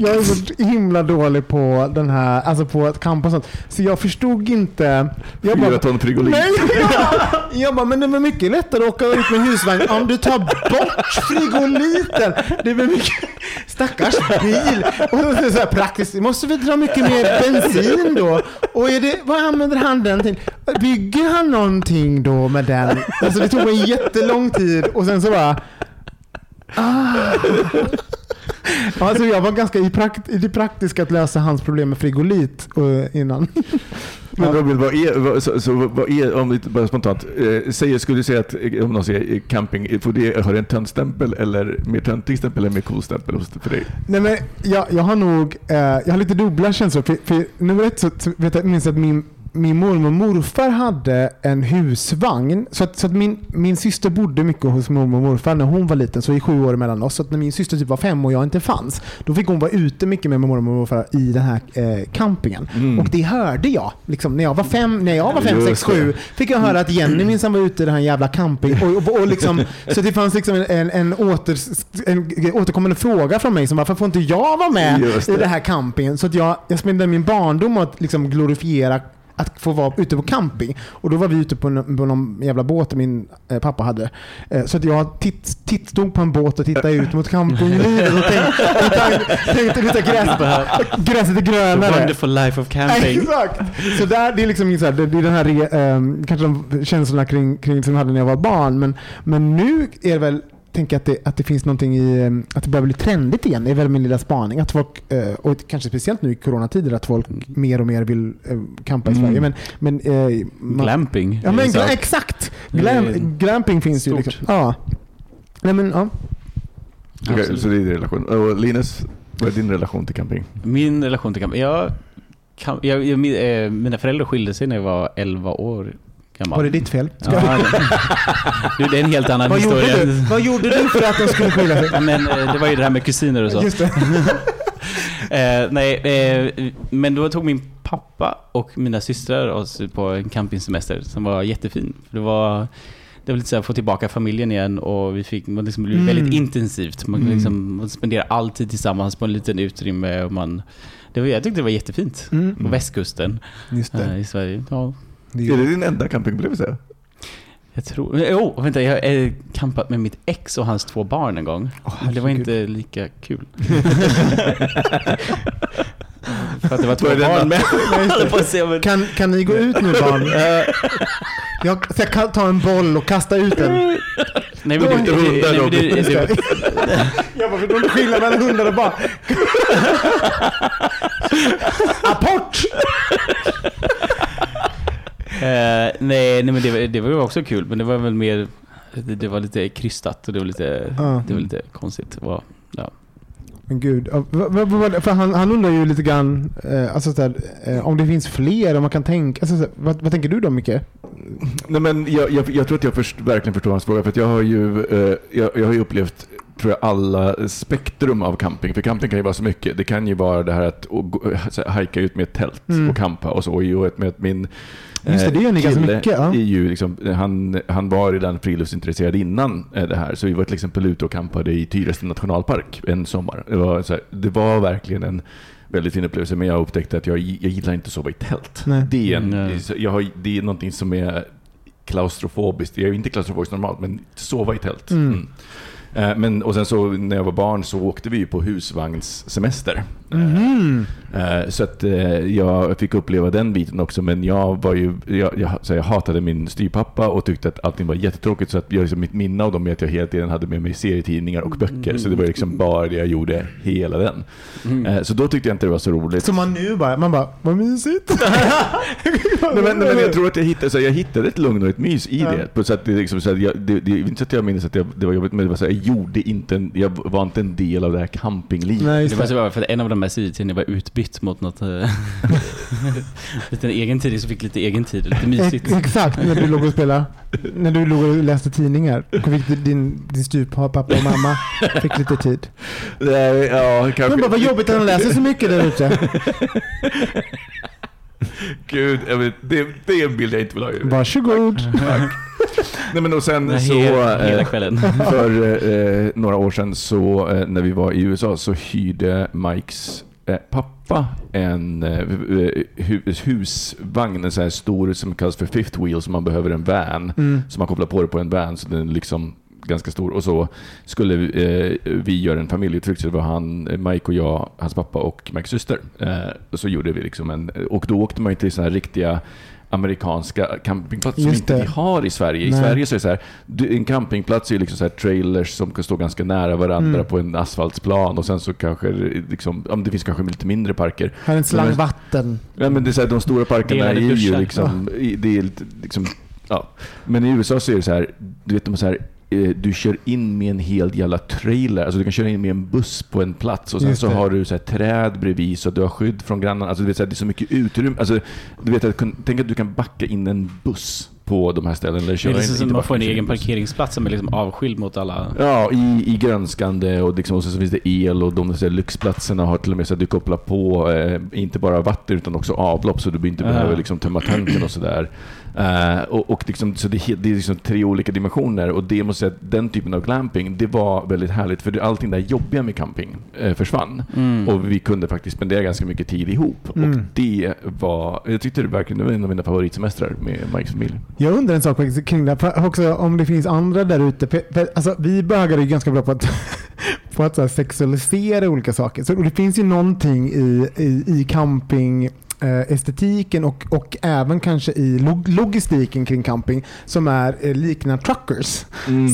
S3: jag är så himla dålig på den här, alltså på att campa och sånt. Så jag förstod inte. Jag
S1: Fyra ton frigolit.
S3: Nej, jag, jag bara, men det är väl mycket lättare att åka ut med husvagn om du tar bort frigoliten. Det är väl mycket, stackars bil. Och så här praktiskt, måste vi dra mycket mer bensin då? Och är det, vad använder han den till? Bygger han någonting då med den? Alltså det tog en jättelång tid och sen så bara, ah. Alltså jag var ganska i, prakt, i det praktiska att lösa hans problem med frigolit eh, innan.
S1: Men Robin, vad är, vad, så, så, vad är om vi bara spontant, eh, säger, skulle du säga att eh, om någon säger eh, camping, får det, har det en töntstämpel eller mer töntig stämpel eller mer cool stämpel för dig?
S3: Nej, men jag, jag har nog eh, jag har lite dubbla känslor. För, för nummer ett så så vet jag, minns jag att min, min mormor och morfar hade en husvagn. Så att, så att min, min syster bodde mycket hos mormor och morfar när hon var liten. Så i sju år mellan oss. Så att när min syster typ var fem och jag inte fanns. Då fick hon vara ute mycket med mormor och morfar i den här eh, campingen.
S1: Mm.
S3: Och det hörde jag. Liksom, när jag var fem, när jag var fem sex,
S1: det.
S3: sju fick jag höra att Jenny minsann var ute i den här jävla camping. Och, och, och liksom, så det fanns liksom en, en, åter, en återkommande fråga från mig som varför får inte jag vara med
S1: Just
S3: i
S1: det.
S3: det här campingen? Så att jag, jag spenderade min barndom att liksom glorifiera att få vara ute på camping. Och då var vi ute på, en, på någon jävla båt min eh, pappa hade. Eh, så att jag titt, titt, stod på en båt och tittade ut mot campinglivet och tänkte, tänkte, lite gräs, gräset är
S2: The
S3: grönare.
S2: wonderful life of camping.
S3: Exakt! Så där, det är liksom så här, det, det är den här, ehm, kanske de känslorna kring, kring som jag hade när jag var barn. Men, men nu är det väl, tänker jag att det, att det finns någonting i, ehm, att det börjar bli trendigt igen. Är väl min lilla spaning. Att folk, eh, och kanske speciellt nu i coronatider, att folk mer och mer vill eh, campa i
S1: Mm.
S3: Sverige. Men, men, eh, man-
S2: Glamping.
S3: Ja men exakt! Glam, glamping finns ju
S2: stort.
S3: liksom. Ja. Nej men ja.
S1: Okej,
S2: Absolut.
S1: så det är din relation. Och Linus, vad är din relation till camping?
S2: Min relation till camping. Jag, jag, jag, mi- eh, mina föräldrar skilde sig när jag var 11 år gammal.
S3: Var det ditt fel?
S2: Ja, du, det är en helt annan
S3: Vad gjorde,
S2: historia.
S3: du? Vad gjorde du för att de skulle skilja sig?
S2: Ja, men, eh, det var ju det här med kusiner och så.
S3: Det.
S2: Eh, nej, eh, men då tog min pappa och mina systrar oss på en campingsemester som var jättefin. Det var, det var lite så här, få tillbaka familjen igen och vi fick, man liksom, det blev
S3: Mm.
S2: väldigt intensivt. Man,
S3: Mm.
S2: liksom, man spenderar all tid tillsammans på en liten utrymme. Och man, det var, jag tyckte det var jättefint.
S3: Mm.
S2: På västkusten
S3: Just det.
S2: eh, i Sverige. Ja,
S3: det
S1: Är det din enda campingupplevelse?
S2: jag tror... Jo, vänta. Jag har eh, campat med mitt ex och hans två barn en gång. Men det var inte lika kul. För att det var två barn med.
S3: Kan, kan ni gå ut nu barn? Jag, så jag kan ta en boll och kasta ut den.
S2: Nej, men det,
S3: är
S1: hundar,
S2: det,
S3: Just det.
S2: det,
S3: Jag bara, förstår inte skillnaden mellan hundar och barn. Apport!
S2: Eh, nej, nej, men det, var- det var ju också kul, men det var väl mer... Det, det var lite krystat och det var lite,
S3: Ja.
S2: det var lite konstigt. Var, ja.
S3: Men gud, för han, han undrar ju lite grann eh, alltså, så här, eh, om det finns fler, om man kan tänka... Alltså, så här, vad, vad tänker du då Micke?
S1: Nej, men jag, jag, jag tror att jag först, verkligen förstår hans fråga. För att jag, har ju, eh, jag, jag har ju upplevt tror jag, alla spektrum av camping. För camping kan ju vara så mycket. Det kan ju vara det här att hajka ut med ett tält
S3: Mm.
S1: och campa och så. Och ett med min
S3: Just det, det gör ni ganska mycket, ja.
S1: är ju liksom, han, han var redan friluftsintresserad innan eh, det här. Så vi var till exempel ute och campade i Tyresta nationalpark en sommar. Det var, så här, det var verkligen en väldigt fin upplevelse. Men jag upptäckte att jag, jag gillar inte att sova i tält.
S3: Nej.
S1: Det är, en,
S2: Mm.
S1: jag har, det är någonting som är klaustrofobiskt. Jag är inte klaustrofobisk normalt, men sova i tält.
S3: Mm.
S1: Mm. Eh, Men, och sen så när jag var barn så åkte vi på husvagnssemester. Eh, Så att jag fick uppleva den biten också. Men jag var ju, jag, jag, så jag hatade min styrpappa och tyckte att allting var jättetråkigt. Så att jag, liksom, mitt minne av dem är att jag hela tiden hade med mig serietidningar och böcker. Så det var liksom bara det jag gjorde hela den.
S2: Mm.
S1: Så då tyckte jag inte det var så roligt.
S3: Så man nu bara, man bara, vad mysigt.
S1: Nej, men, men jag tror att jag hittade, så jag hittade ett lugn och ett mys i
S3: Ja.
S1: det. Så att det, liksom, så att jag, det, det är inte så att jag minns att jag, det var jobbigt, men det var så här, gjorde inte en, jag var inte en del av det här campinglivet.
S3: Nej,
S2: Det var så för att en av de här serietidningarna var utbytt mot något... eh, lite egen tid, så fick lite egen tid, lite mysigt.
S3: Ex- Exakt, när du låg och spelade. När du låg och läste tidningar. Fick din, din styvpappa och mamma fick lite tid.
S1: Nej, ja, kanske.
S3: Men bara, vad jobbigt att han läser så mycket där ute.
S1: Gud, jag vet, det, det är en bild jag inte vill ha.
S3: Varsågod.
S1: Tack. Nej, men och sen
S2: Nej,
S1: så,
S2: hela, hela
S1: eh,
S2: kvällen.
S1: för eh, några år sedan så eh, när vi var i USA så hyrde Mikes eh, pappa en eh, hu husvagn, en sån här stor som kallas för fifth wheel, som man behöver en van.
S3: Mm.
S1: Så man kopplar på det på en van, så den är liksom ganska stor. Och så skulle vi, eh, vi göra en familjeutflykt, så det var han, eh, Mike och jag, hans pappa och Mikes syster. Eh, och så gjorde vi liksom en, och då åkte man ju till såna här riktiga amerikanska campingplatser som inte vi har i Sverige. I
S3: Nej.
S1: Sverige så är det så här, en campingplats är ju liksom så här trailers som kan stå ganska nära varandra
S3: Mm.
S1: på en asfaltsplan och sen så kanske det liksom, ja, det finns kanske lite mindre parker.
S3: Här är en slang vatten.
S1: Ja, men det är så här, de stora parkerna är
S2: Delade
S1: ju liksom, i- det är liksom, ja. Men i USA så är det så här, du vet de är så här, du kör in med en hel jävla trailer. Alltså du kan köra in med en buss på en plats och sen så
S3: det.
S1: har du så här träd bredvid så att du har skydd från grannarna. Alltså du vet, så här, det är så mycket utrymme. Alltså, du vet, att tänk att du kan backa in en buss på de här ställena. Eller
S2: Det
S1: köra
S2: är
S1: in,
S2: liksom som
S1: inte
S2: man får en egen parkeringsplats som är liksom avskild mot alla.
S1: Ja, i, i grönskande och, liksom, och så finns det el och de så här, lyxplatserna har till och med så att du kopplar på eh, inte bara vatten utan också avlopp så du inte behöver liksom, tömma tanken och sådär. Eh, och, och liksom, så det, det är liksom tre olika dimensioner och det måste säga att den typen av glamping det var väldigt härligt för allting där jobbiga med camping eh, försvann.
S2: Mm.
S1: Och vi kunde faktiskt spendera ganska mycket tid ihop.
S3: Mm.
S1: Och det var, jag tyckte det verkligen det var en av mina favoritsemestrar med Mikes familj.
S3: Jag undrar en sak kring det. Också om det finns andra där ute. Alltså, vi bögar är ju ganska bra på att, på att så sexualisera olika saker. Så det finns ju någonting i, i, i camping estetiken och, och även kanske i log logistiken kring camping som är eh, liknar truckers.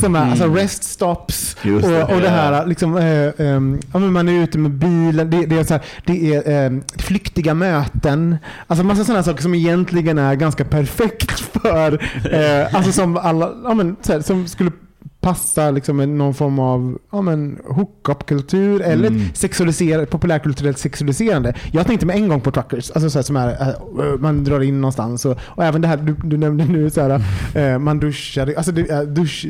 S3: Som är alltså rest stops
S1: Mm. Just
S3: och,
S1: det.
S3: och det här liksom, eh, ja, men man är ute med bilen, det, det är, så här, det är eh, flyktiga möten. Alltså massa sådana saker som egentligen är ganska perfekt för, eh, alltså som alla, ja, men, så här, som skulle passa liksom någon form av ja, men, hookup-kultur eller
S1: Mm.
S3: sexualiser- populärkulturellt sexualiserande. Jag tänkte med en gång på truckers, alltså så här, som är, eh, man drar in någonstans och, och även det här du, du nämnde nu, så här, eh, man duschar, alltså är dusch,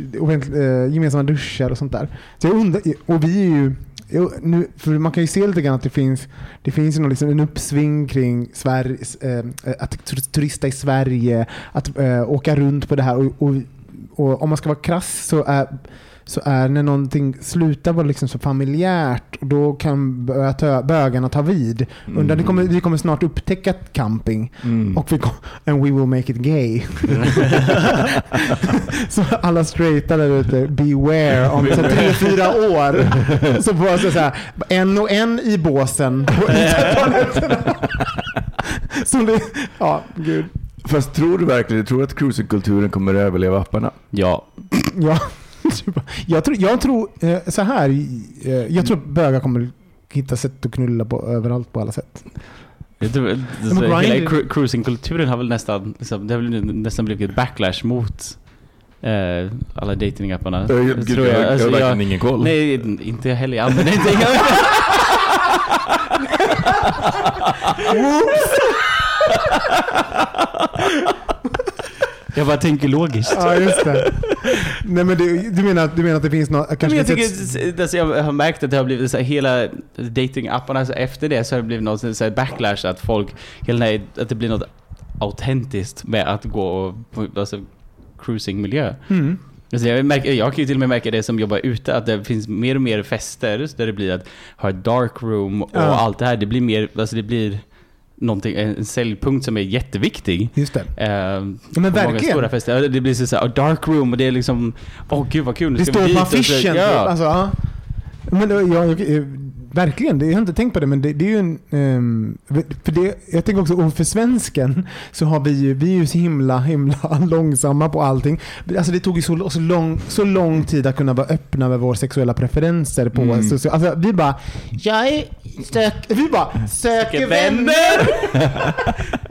S3: eh, gemensamma duschar och sånt där. Så jag undrar, och vi är ju Jo, nu, för man kan ju se lite grann att det finns, det finns någon liksom en uppsving kring Sverige, eh, att tur- turista i Sverige, att eh, åka runt på det här. Och, och, och om man ska vara krass så är, så är när någonting slutar vara liksom så familjärt, och då kan börja ta, bögarna ta vid. Undrar, vi, kommer, vi kommer snart upptäcka camping
S1: Mm.
S3: och vi kom, and we will make it gay. så alla straighta där ute, beware om så tre, fyra år. Så bara så här, en och en i båsen. Som det, ja, gud.
S1: Fast tror du verkligen, tror du att cruisingkulturen kommer att överleva apparna?
S2: Ja.
S3: Ja, jag tror, jag tror eh, så här. eh, Jag tror att bögar kommer hitta sätt att knulla på överallt på alla sätt.
S2: Jag tror,
S3: men
S2: så hela cru- cruisingkulturen har väl nästan, liksom, det har väl nästan blivit ett backlash mot eh, alla datingapparna.
S1: Jag, jag, jag,
S2: tror
S1: jag, jag
S2: Alltså,
S1: har verkligen ingen koll.
S2: Nej, inte jag heller. Jag använder inte Jag bara tänker logiskt.
S3: Ja, just det. Nej, men du, du, menar, du menar att det finns något... Kanske
S2: jag, tycker,
S3: ett-
S2: alltså jag har märkt att det har blivit så här, hela datingapparna, så efter det så har det blivit någon så här backlash att folk, hela här, att det blir något autentiskt med att gå på alltså, cruisingmiljö.
S3: Mm.
S2: Alltså jag, märker, jag kan ju till och med märka det som jobbar ute, att det finns mer och mer fester där det blir att ha ett dark room och
S3: Ja.
S2: allt det här. Det blir mer, alltså det blir någonting, en säljpunkt som är jätteviktig.
S3: Just det.
S2: Eh,
S3: men
S2: på många
S3: verkligen.
S2: stora fester. Ja, Det blir så här, dark room och det är liksom, åh gud vad kul. nu
S3: Det
S2: ska
S3: står
S2: vi
S3: på
S2: dit och så-
S3: affischen.
S2: Ja.
S3: Alltså, ja. Men, ja, verkligen, det, jag har inte tänkt på det men det, det är ju en... ehm, för det, jag tänker också, och för svensken så har vi ju, vi är ju så himla, himla långsamma på allting. Alltså det tog ju så, så, lång, så lång tid att kunna vara öppna med våra sexuella preferenser på
S1: Mm.
S3: social, Alltså vi bara, jag är sök, vi bara, söker vänner.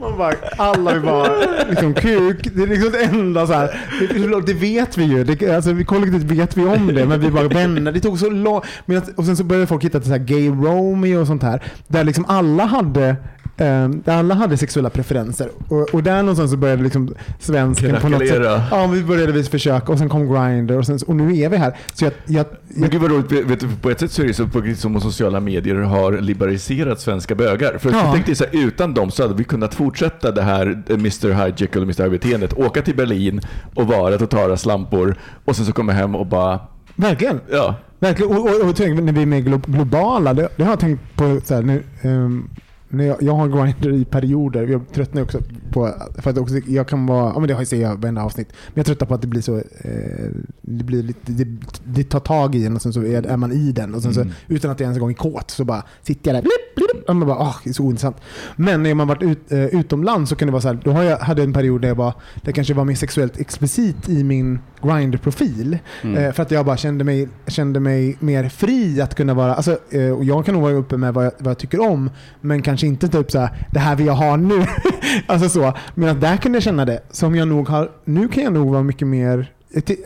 S3: Man bara, alla vi bara, liksom kuk. Det är liksom det enda så här. Det, det vet vi ju. Det, alltså, vi kollektivt vet vi om det, men vi bara vänner. Det tog så lång... Men att, och sen så började folk hitta till så här gay Romeo och sånt här. Där liksom alla hade Um, där alla hade sexuella preferenser. Och, och där någonstans så började liksom svensken på något sätt. Ja, vi började vi försöka och sen kom Grindr och, sen, och nu är vi här. Så jag, jag,
S1: Men gud vad roligt, vet du, på ett sätt så är det så på- som om sociala medier har liberaliserat svenska bögar. För
S3: Ja.
S1: jag tänkte så här, utan dem så hade vi kunnat fortsätta det här eh, Mr Jekyll och Mr High beteendet. Åka till Berlin och vara totala slampor och sen så komma hem och bara,
S3: verkligen.
S1: ja.
S3: Verkligen. Och, och, och tänk, när vi är mer glo- globala, det, det har jag tänkt på så här, nu, ehm, när jag, jag har Grindr i perioder. Jag tröttnar också på, för att också, jag kan vara, ja men det har jag jag i varenda avsnitt, men jag tröttnar på att det blir så, eh, det blir lite, det, det tar tag i en och sen så är, är man i den och sen så, utan att jag ens en gång är kåt så bara sitter jag där, blipp, blipp, och man bara, ah, det är så ointressant. Men när man varit ut, eh, utomlands så kan det vara så här, då har jag, hade jag en period där jag var, där jag kanske var mer sexuellt explicit i min Grindr-profil.
S2: Mm.
S3: Eh, för att jag bara kände mig, kände mig mer fri att kunna vara, alltså, eh, och jag kan nog vara uppe med vad jag, vad jag tycker om, men kanske inte typ så här, det här vill jag ha nu. alltså så. Men att där kunde jag känna det, som jag nog har, nu kan jag nog vara mycket mer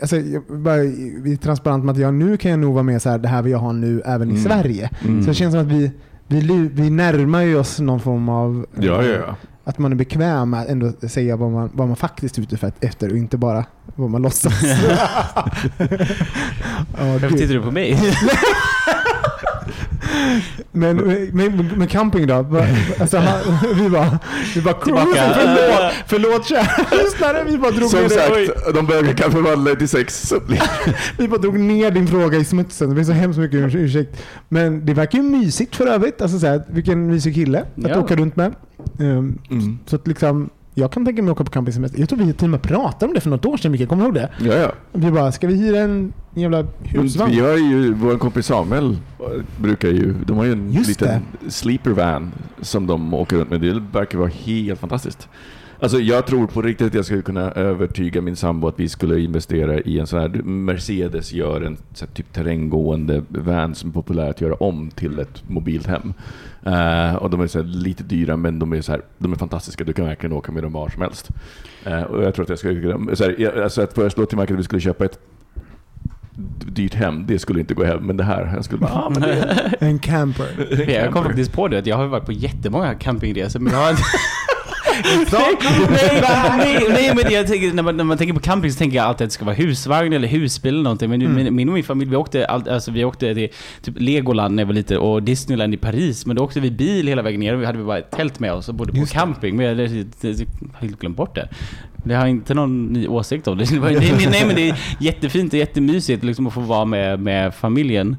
S3: Alltså, jag bara, vi är transparent med att jag, nu kan jag nog vara med så här, det här vill jag ha nu även i
S1: Mm.
S3: Sverige.
S1: Mm.
S3: Så det känns som att vi, vi, vi närmar ju oss någon form av
S1: Ja, ja, ja.
S3: att man är bekväm med att ändå säga vad man, vad man faktiskt är ute för efter och inte bara vad man låtsas. ja,
S2: Varför tittar du på mig?
S3: Men med, med camping då? Alltså, vi bara, vi bara
S2: Tillbaka.
S3: förlåt, förlåt kära lyssnare. Vi bara drog
S1: Som
S3: ner det.
S1: sagt, de bögar kan förvandla det till sex. Blir
S3: Vi bara drog ner din fråga i smutsen. Det finns så hemskt mycket urs- ursäkt. Men det verkar ju mysigt för övrigt. Alltså, så här, vilken mysig kille att
S2: Ja.
S3: åka runt med. Ehm,
S1: Mm.
S3: Så att liksom, jag kan tänka mig att åka på campingsemester. Jag tror vi till och med pratade om det för något år sedan Mikael. Kommer du ihåg det?
S1: Ja, ja.
S3: Vi bara, ska vi hyra en jävla husvagn?
S1: Vi har ju, vår kompis Samuel brukar ju, de har ju en
S3: Just
S1: liten sleeper van som de åker runt med. Det verkar vara helt fantastiskt. Alltså jag tror på riktigt att jag skulle kunna övertyga min sambo att vi skulle investera i en sån här, Mercedes gör en så här, typ terränggående van som är populär att göra om till ett mobilt hem. Eh, och de är så här, lite dyra men de är, så här, de är fantastiska, du kan verkligen åka med dem var som helst. Eh, och jag tror att jag skulle kunna, så här, jag- alltså att föreslå till Michael att vi skulle köpa ett dyrt hem, det skulle inte gå hem. Men det här, jag skulle bara, ah, men det
S3: En camper.
S2: Jag kom faktiskt på det att jag har varit på jättemånga campingresor men jag har inte... nej, nej, nej, men jag tänker, när, man, när man tänker på camping så tänker jag alltid att det ska vara husvagn eller husbil eller någonting. Men nu- min, min och min familj, vi åkte, all, alltså, vi åkte till typ Legoland när jag var liten och Disneyland i Paris. Men då åkte vi bil hela vägen ner och vi hade bara ett tält med oss och bodde på
S3: Just
S2: camping. Men jag har helt glömt bort det. Jag har inte någon ny åsikt om det. det nej, men- nej men det är jättefint och jättemysigt liksom, att få vara med, med familjen.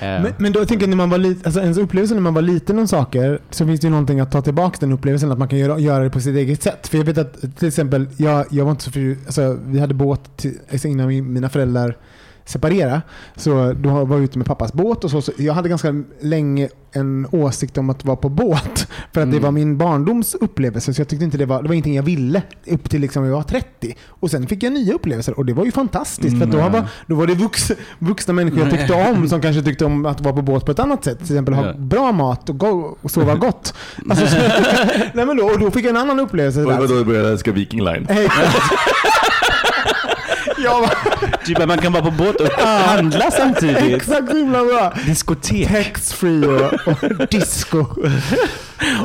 S2: Eh,
S3: Men, men då tänker jag när man var liten, alltså ens upplevelse när man var liten om saker så finns det ju någonting att ta tillbaka den upplevelsen att man kan göra, göra det på sitt eget sätt. För jag vet att till exempel, jag, jag var inte så för, alltså, vi hade båt till, alltså innan min- mina föräldrar separera. Så då var jag ute med pappas båt och så, så. Jag hade ganska länge en åsikt om att vara på båt. För att det
S2: Mm.
S3: var min barndoms upplevelse. Så jag tyckte inte det var, det var ingenting jag ville upp till liksom jag var 30. Och sen fick jag nya upplevelser och det var ju fantastiskt. För att då,
S2: Mm.
S3: var, då var det vux, vuxna människor jag tyckte om som kanske tyckte om att vara på båt på ett annat sätt. Till exempel ha
S2: Ja.
S3: bra mat och, go, och sova gott. Alltså, så, nej men då, och då fick jag en annan upplevelse.
S1: Och
S3: där.
S1: då började jag älska Viking Line.
S3: Jag var,
S2: Typ att man kan vara på båt och handla samtidigt.
S3: exakt så himla bra.
S2: Diskotek.
S3: Tax-free och, och disco.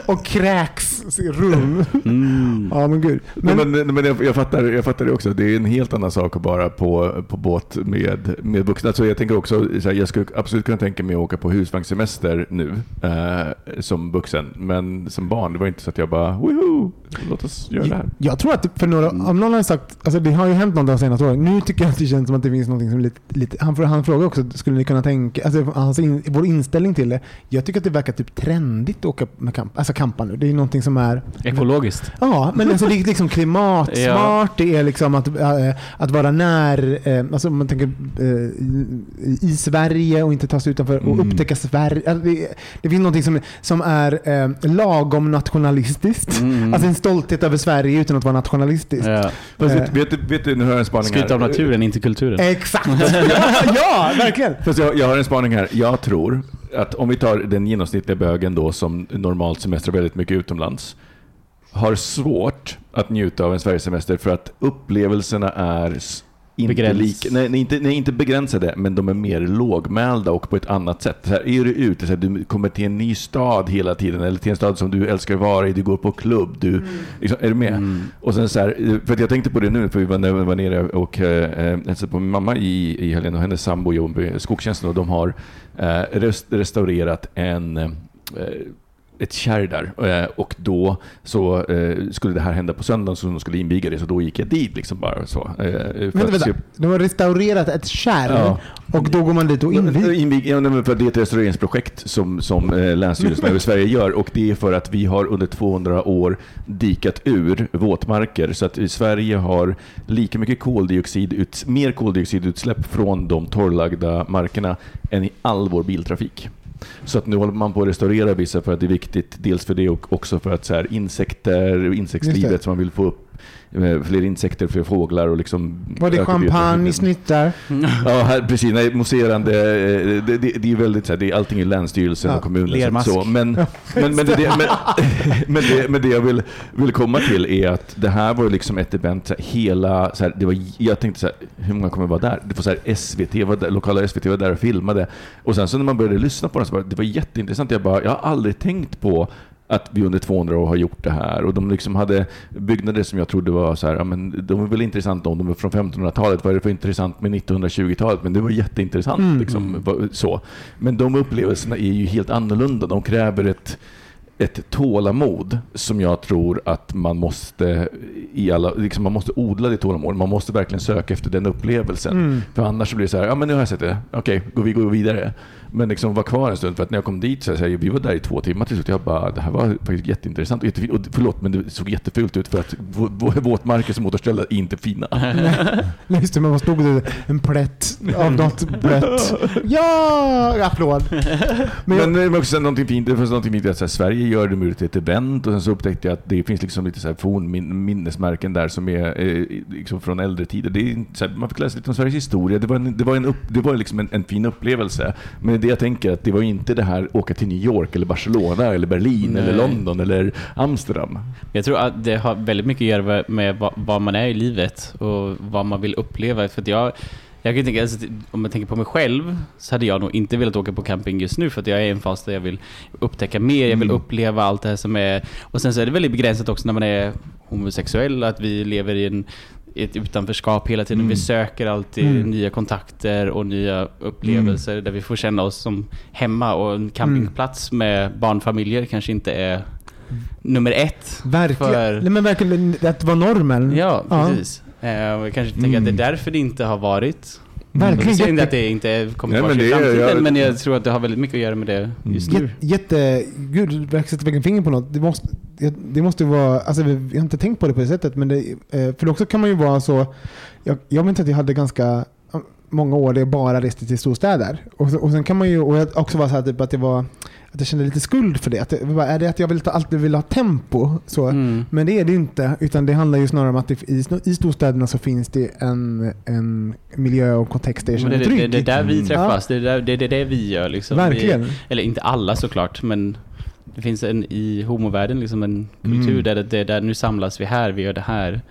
S3: och kräksrum.
S2: Mm.
S3: Ja men gud.
S1: Men,
S3: Men,
S1: men, men jag, jag, fattar, jag fattar det också. Det är en helt annan sak att vara på, på båt med, med vuxna. Så jag tänker också, så här, jag skulle absolut kunna tänka mig att åka på husvagnssemester nu eh, som vuxen. Men som barn, det var inte så att jag bara, woho, låt oss göra det här.
S3: jag tror att för några, om någon har sagt, alltså det har ju hänt något de senaste åren. Nu tycker jag att det känns som att det finns något som är lite, lite han, han frågar också, skulle ni kunna tänka, alltså hans in, vår inställning till det. Jag tycker att det verkar typ trendigt att åka med kamp, alltså kampa nu. Det är någonting som är
S2: Ekologiskt.
S3: Ja, men alltså det är liksom klimatsmart, det är liksom att, äh, att vara när, äh, alltså om man tänker äh, i, Sverige och inte ta sig utanför och
S1: Mm.
S3: upptäcka Sverige. Alltså det, det finns någonting som, som är äh, lagom nationalistiskt.
S2: Mm.
S3: Alltså en stolthet över Sverige utan att vara nationalistiskt.
S2: Ja.
S1: Fast vet, vet, vet du, nu har jag en spaning
S2: Skryta
S1: här.
S2: av naturen, inte kulturen.
S3: Exakt! ja, ja, verkligen!
S1: Fast jag, jag har en spaning här. Jag tror att om vi tar den genomsnittliga bögen då som normalt semestrar väldigt mycket utomlands har svårt att njuta av en Sverigesemester för att upplevelserna är inte,
S2: Begräns-
S1: lika, nej, nej, inte, nej, inte begränsade, men de är mer lågmälda och på ett annat sätt. Så här, är du ute, så här, du kommer till en ny stad hela tiden, eller till en stad som du älskar att vara i, du går på klubb, du, liksom, är du med?
S2: Mm.
S1: Och sen så här, för att jag tänkte på det nu, för vi var, när vi var nere och eh, hälsade på min mamma i, i helgen och hennes sambo jobbar i skogstjänsten och de har eh, rest, restaurerat en eh, ett kärr där eh, och då så eh, skulle det här hända på söndagen så de skulle inviga det så då gick jag dit liksom bara så. eh,
S3: Vänta,
S1: att
S3: vänta.
S1: se-
S3: De har restaurerat ett kärr
S1: Ja.
S3: och då går man dit och inviger.
S1: Invig, ja, för det är ett restaureringsprojekt som, som eh, Länsstyrelsen i Sverige gör och det är för att vi har under 200 år dikat ur våtmarker så att i Sverige har lika mycket koldioxid, ut, mer koldioxidutsläpp från de torrlagda markerna än i all vår biltrafik. Så att nu håller man på att restaurera vissa för att det är viktigt, dels för det och också för att så här, insekter och insektslivet som man vill få upp fler insekter, fler fåglar och liksom...
S3: Var det champagne,
S1: biodiversiteten.
S3: snittar?
S1: Ja, här, precis. Nej, mousserande. eh, Det, det, det är väldigt så här, det är allting i Länsstyrelsen
S3: Ja,
S1: och kommunen.
S2: lermask.
S1: Så, men, men, men, det, men, men, det, men det jag vill, vill komma till är att det här var liksom ett event, så här, hela, så här, det var, jag tänkte så här, hur många kommer vara där? Det var så här, SVT, var där, lokala SVT var där och filmade. Och sen så när man började lyssna på det så var det var jätteintressant. Jag bara, jag har aldrig tänkt på att vi under 200 år har gjort det här. Och de liksom hade byggnader som jag trodde var så här, ja, men de är väl intressanta om de är från 1500-talet. Vad är det för intressant med 1920-talet? Men det var jätteintressant.
S3: Mm.
S1: Liksom, så. Men de upplevelserna är ju helt annorlunda. De kräver ett, ett tålamod som jag tror att man måste i alla, liksom man måste odla det tålamodet. Man måste verkligen söka efter den upplevelsen.
S3: Mm.
S1: För annars så blir det så här, ja men nu har jag sett det, okej, går vi går vidare. Men liksom var kvar en stund, för att när jag kom dit så, här, vi var där i två timmar till slut. Jag bara, det här var faktiskt jätteintressant och jättefint. Och förlåt, men det såg jättefult ut för att vå- vå- våtmarker som återställda är inte fina.
S3: Nej, just det, men vad stod det? En plätt av något blött. Ja! Applåd. Men jag,
S1: Men det var också någonting fint, det fanns någonting fint att så här, Sverige gör det möjligt till ett event och sen så upptäckte jag att det finns liksom lite så här fornminnesmärken där som är eh, liksom från äldre tider. Det är, så här, man fick läsa lite om Sveriges historia, det var, en, det var, en upp, det var liksom en, en fin upplevelse. Men det jag tänker att det var inte det här åka till New York eller Barcelona eller Berlin
S2: Nej.
S1: eller London eller Amsterdam.
S2: Jag tror att det har väldigt mycket att göra med vad, man är i livet och vad man vill uppleva. För jag, jag kan tänka, alltså, om jag tänker på mig själv så hade jag nog inte velat åka på camping just nu för att jag är i en fas där jag vill upptäcka mer, jag vill
S1: Mm.
S2: uppleva allt det här som är... Och sen så är det väldigt begränsat också när man är homosexuell, att vi lever i en ett utanförskap hela tiden.
S1: Mm.
S2: Vi söker alltid
S3: Mm.
S2: nya kontakter och nya upplevelser där vi får känna oss som hemma. Och en campingplats med barnfamiljer kanske inte är nummer ett.
S3: verkligen.
S2: för-
S3: Nej, men verkligen, att vara normen.
S2: Ja,
S3: Ja.
S2: precis. Eh, och jag kanske tänker att det är därför det inte har varit.
S3: Verkligen.
S2: Jag säger inte att det inte kommer
S1: Nej,
S2: vara
S1: men
S2: så i
S1: det
S2: framtiden,
S1: jag-
S2: men jag tror att det har väldigt mycket att göra med det just nu.
S3: jätte, gud, du verkar sätta verkligen finger på något. Det måste, det måste vara, alltså vi har inte tänkt på det på det sättet, men det, eh, för också kan man ju vara så, jag, jag minns att jag hade ganska många år där jag bara reste till storstäder. Och, så- och sen kan man ju, och jag också var så här typ att jag var, att jag kände lite skuld för det. Att det var- är det att jag vill ta, alltid vill ha tempo? Så.
S2: Mm.
S3: Men det är det inte, utan det handlar ju snarare om att det, i, i storstäderna så finns det en, en miljö och kontext där jag känner
S2: det,
S3: mig
S2: det, det,
S3: trygg.
S2: det är där vi
S1: Mm.
S2: träffas, det är där, det, det det vi gör. Liksom.
S3: Verkligen.
S2: Vi, eller inte alla såklart, men det finns en i homovärlden liksom en kultur
S1: Mm.
S2: där det, det där nu samlas vi här, vi gör det här.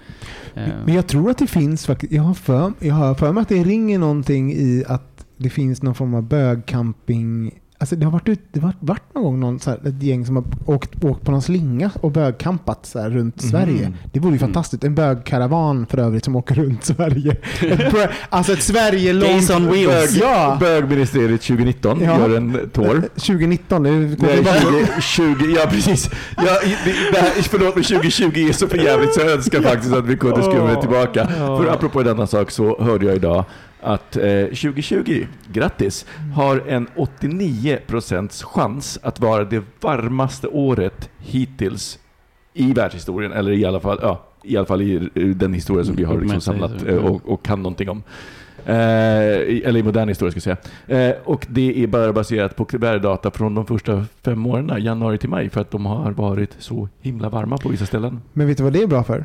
S2: Eh,
S3: Men jag tror att det finns faktiskt, jag har för, jag har för mig att det ringer någonting i att det finns någon form av bögcamping. Alltså det har varit, ut, det har varit någon gång någon, så här, ett gäng som har åkt, åkt på någon slinga och bögcampat så här, runt
S1: Mhm.
S3: Sverige. Det vore ju
S2: Mm.
S3: fantastiskt. En bögkaravan för övrigt som åker runt Sverige. Ett alltså ett Sverige långt...
S2: On wheels.
S3: Ja!
S1: Bögministeriet 2019
S3: Ja.
S1: gör en tår.
S3: 2019. Det är,
S1: Det är 20, 20, ja precis. Ja, det, det här, förlåt men 2020 är så för jävligt så jag önskar faktiskt att vi kunde skruva tillbaka. För apropå en annan sak så hörde jag idag att eh, 2020, grattis, har en 89% chans att vara det varmaste året hittills i världshistorien, eller i alla fall, ja, i, alla fall i den historia som vi har liksom samlat eh, och, och kan någonting om. Eh, eller i modern historia ska jag säga. Eh, och det är bara baserat på värdedata från de första fem månaderna, januari till maj, för att de har varit så himla varma på vissa ställen.
S3: Men vet du vad det är bra för?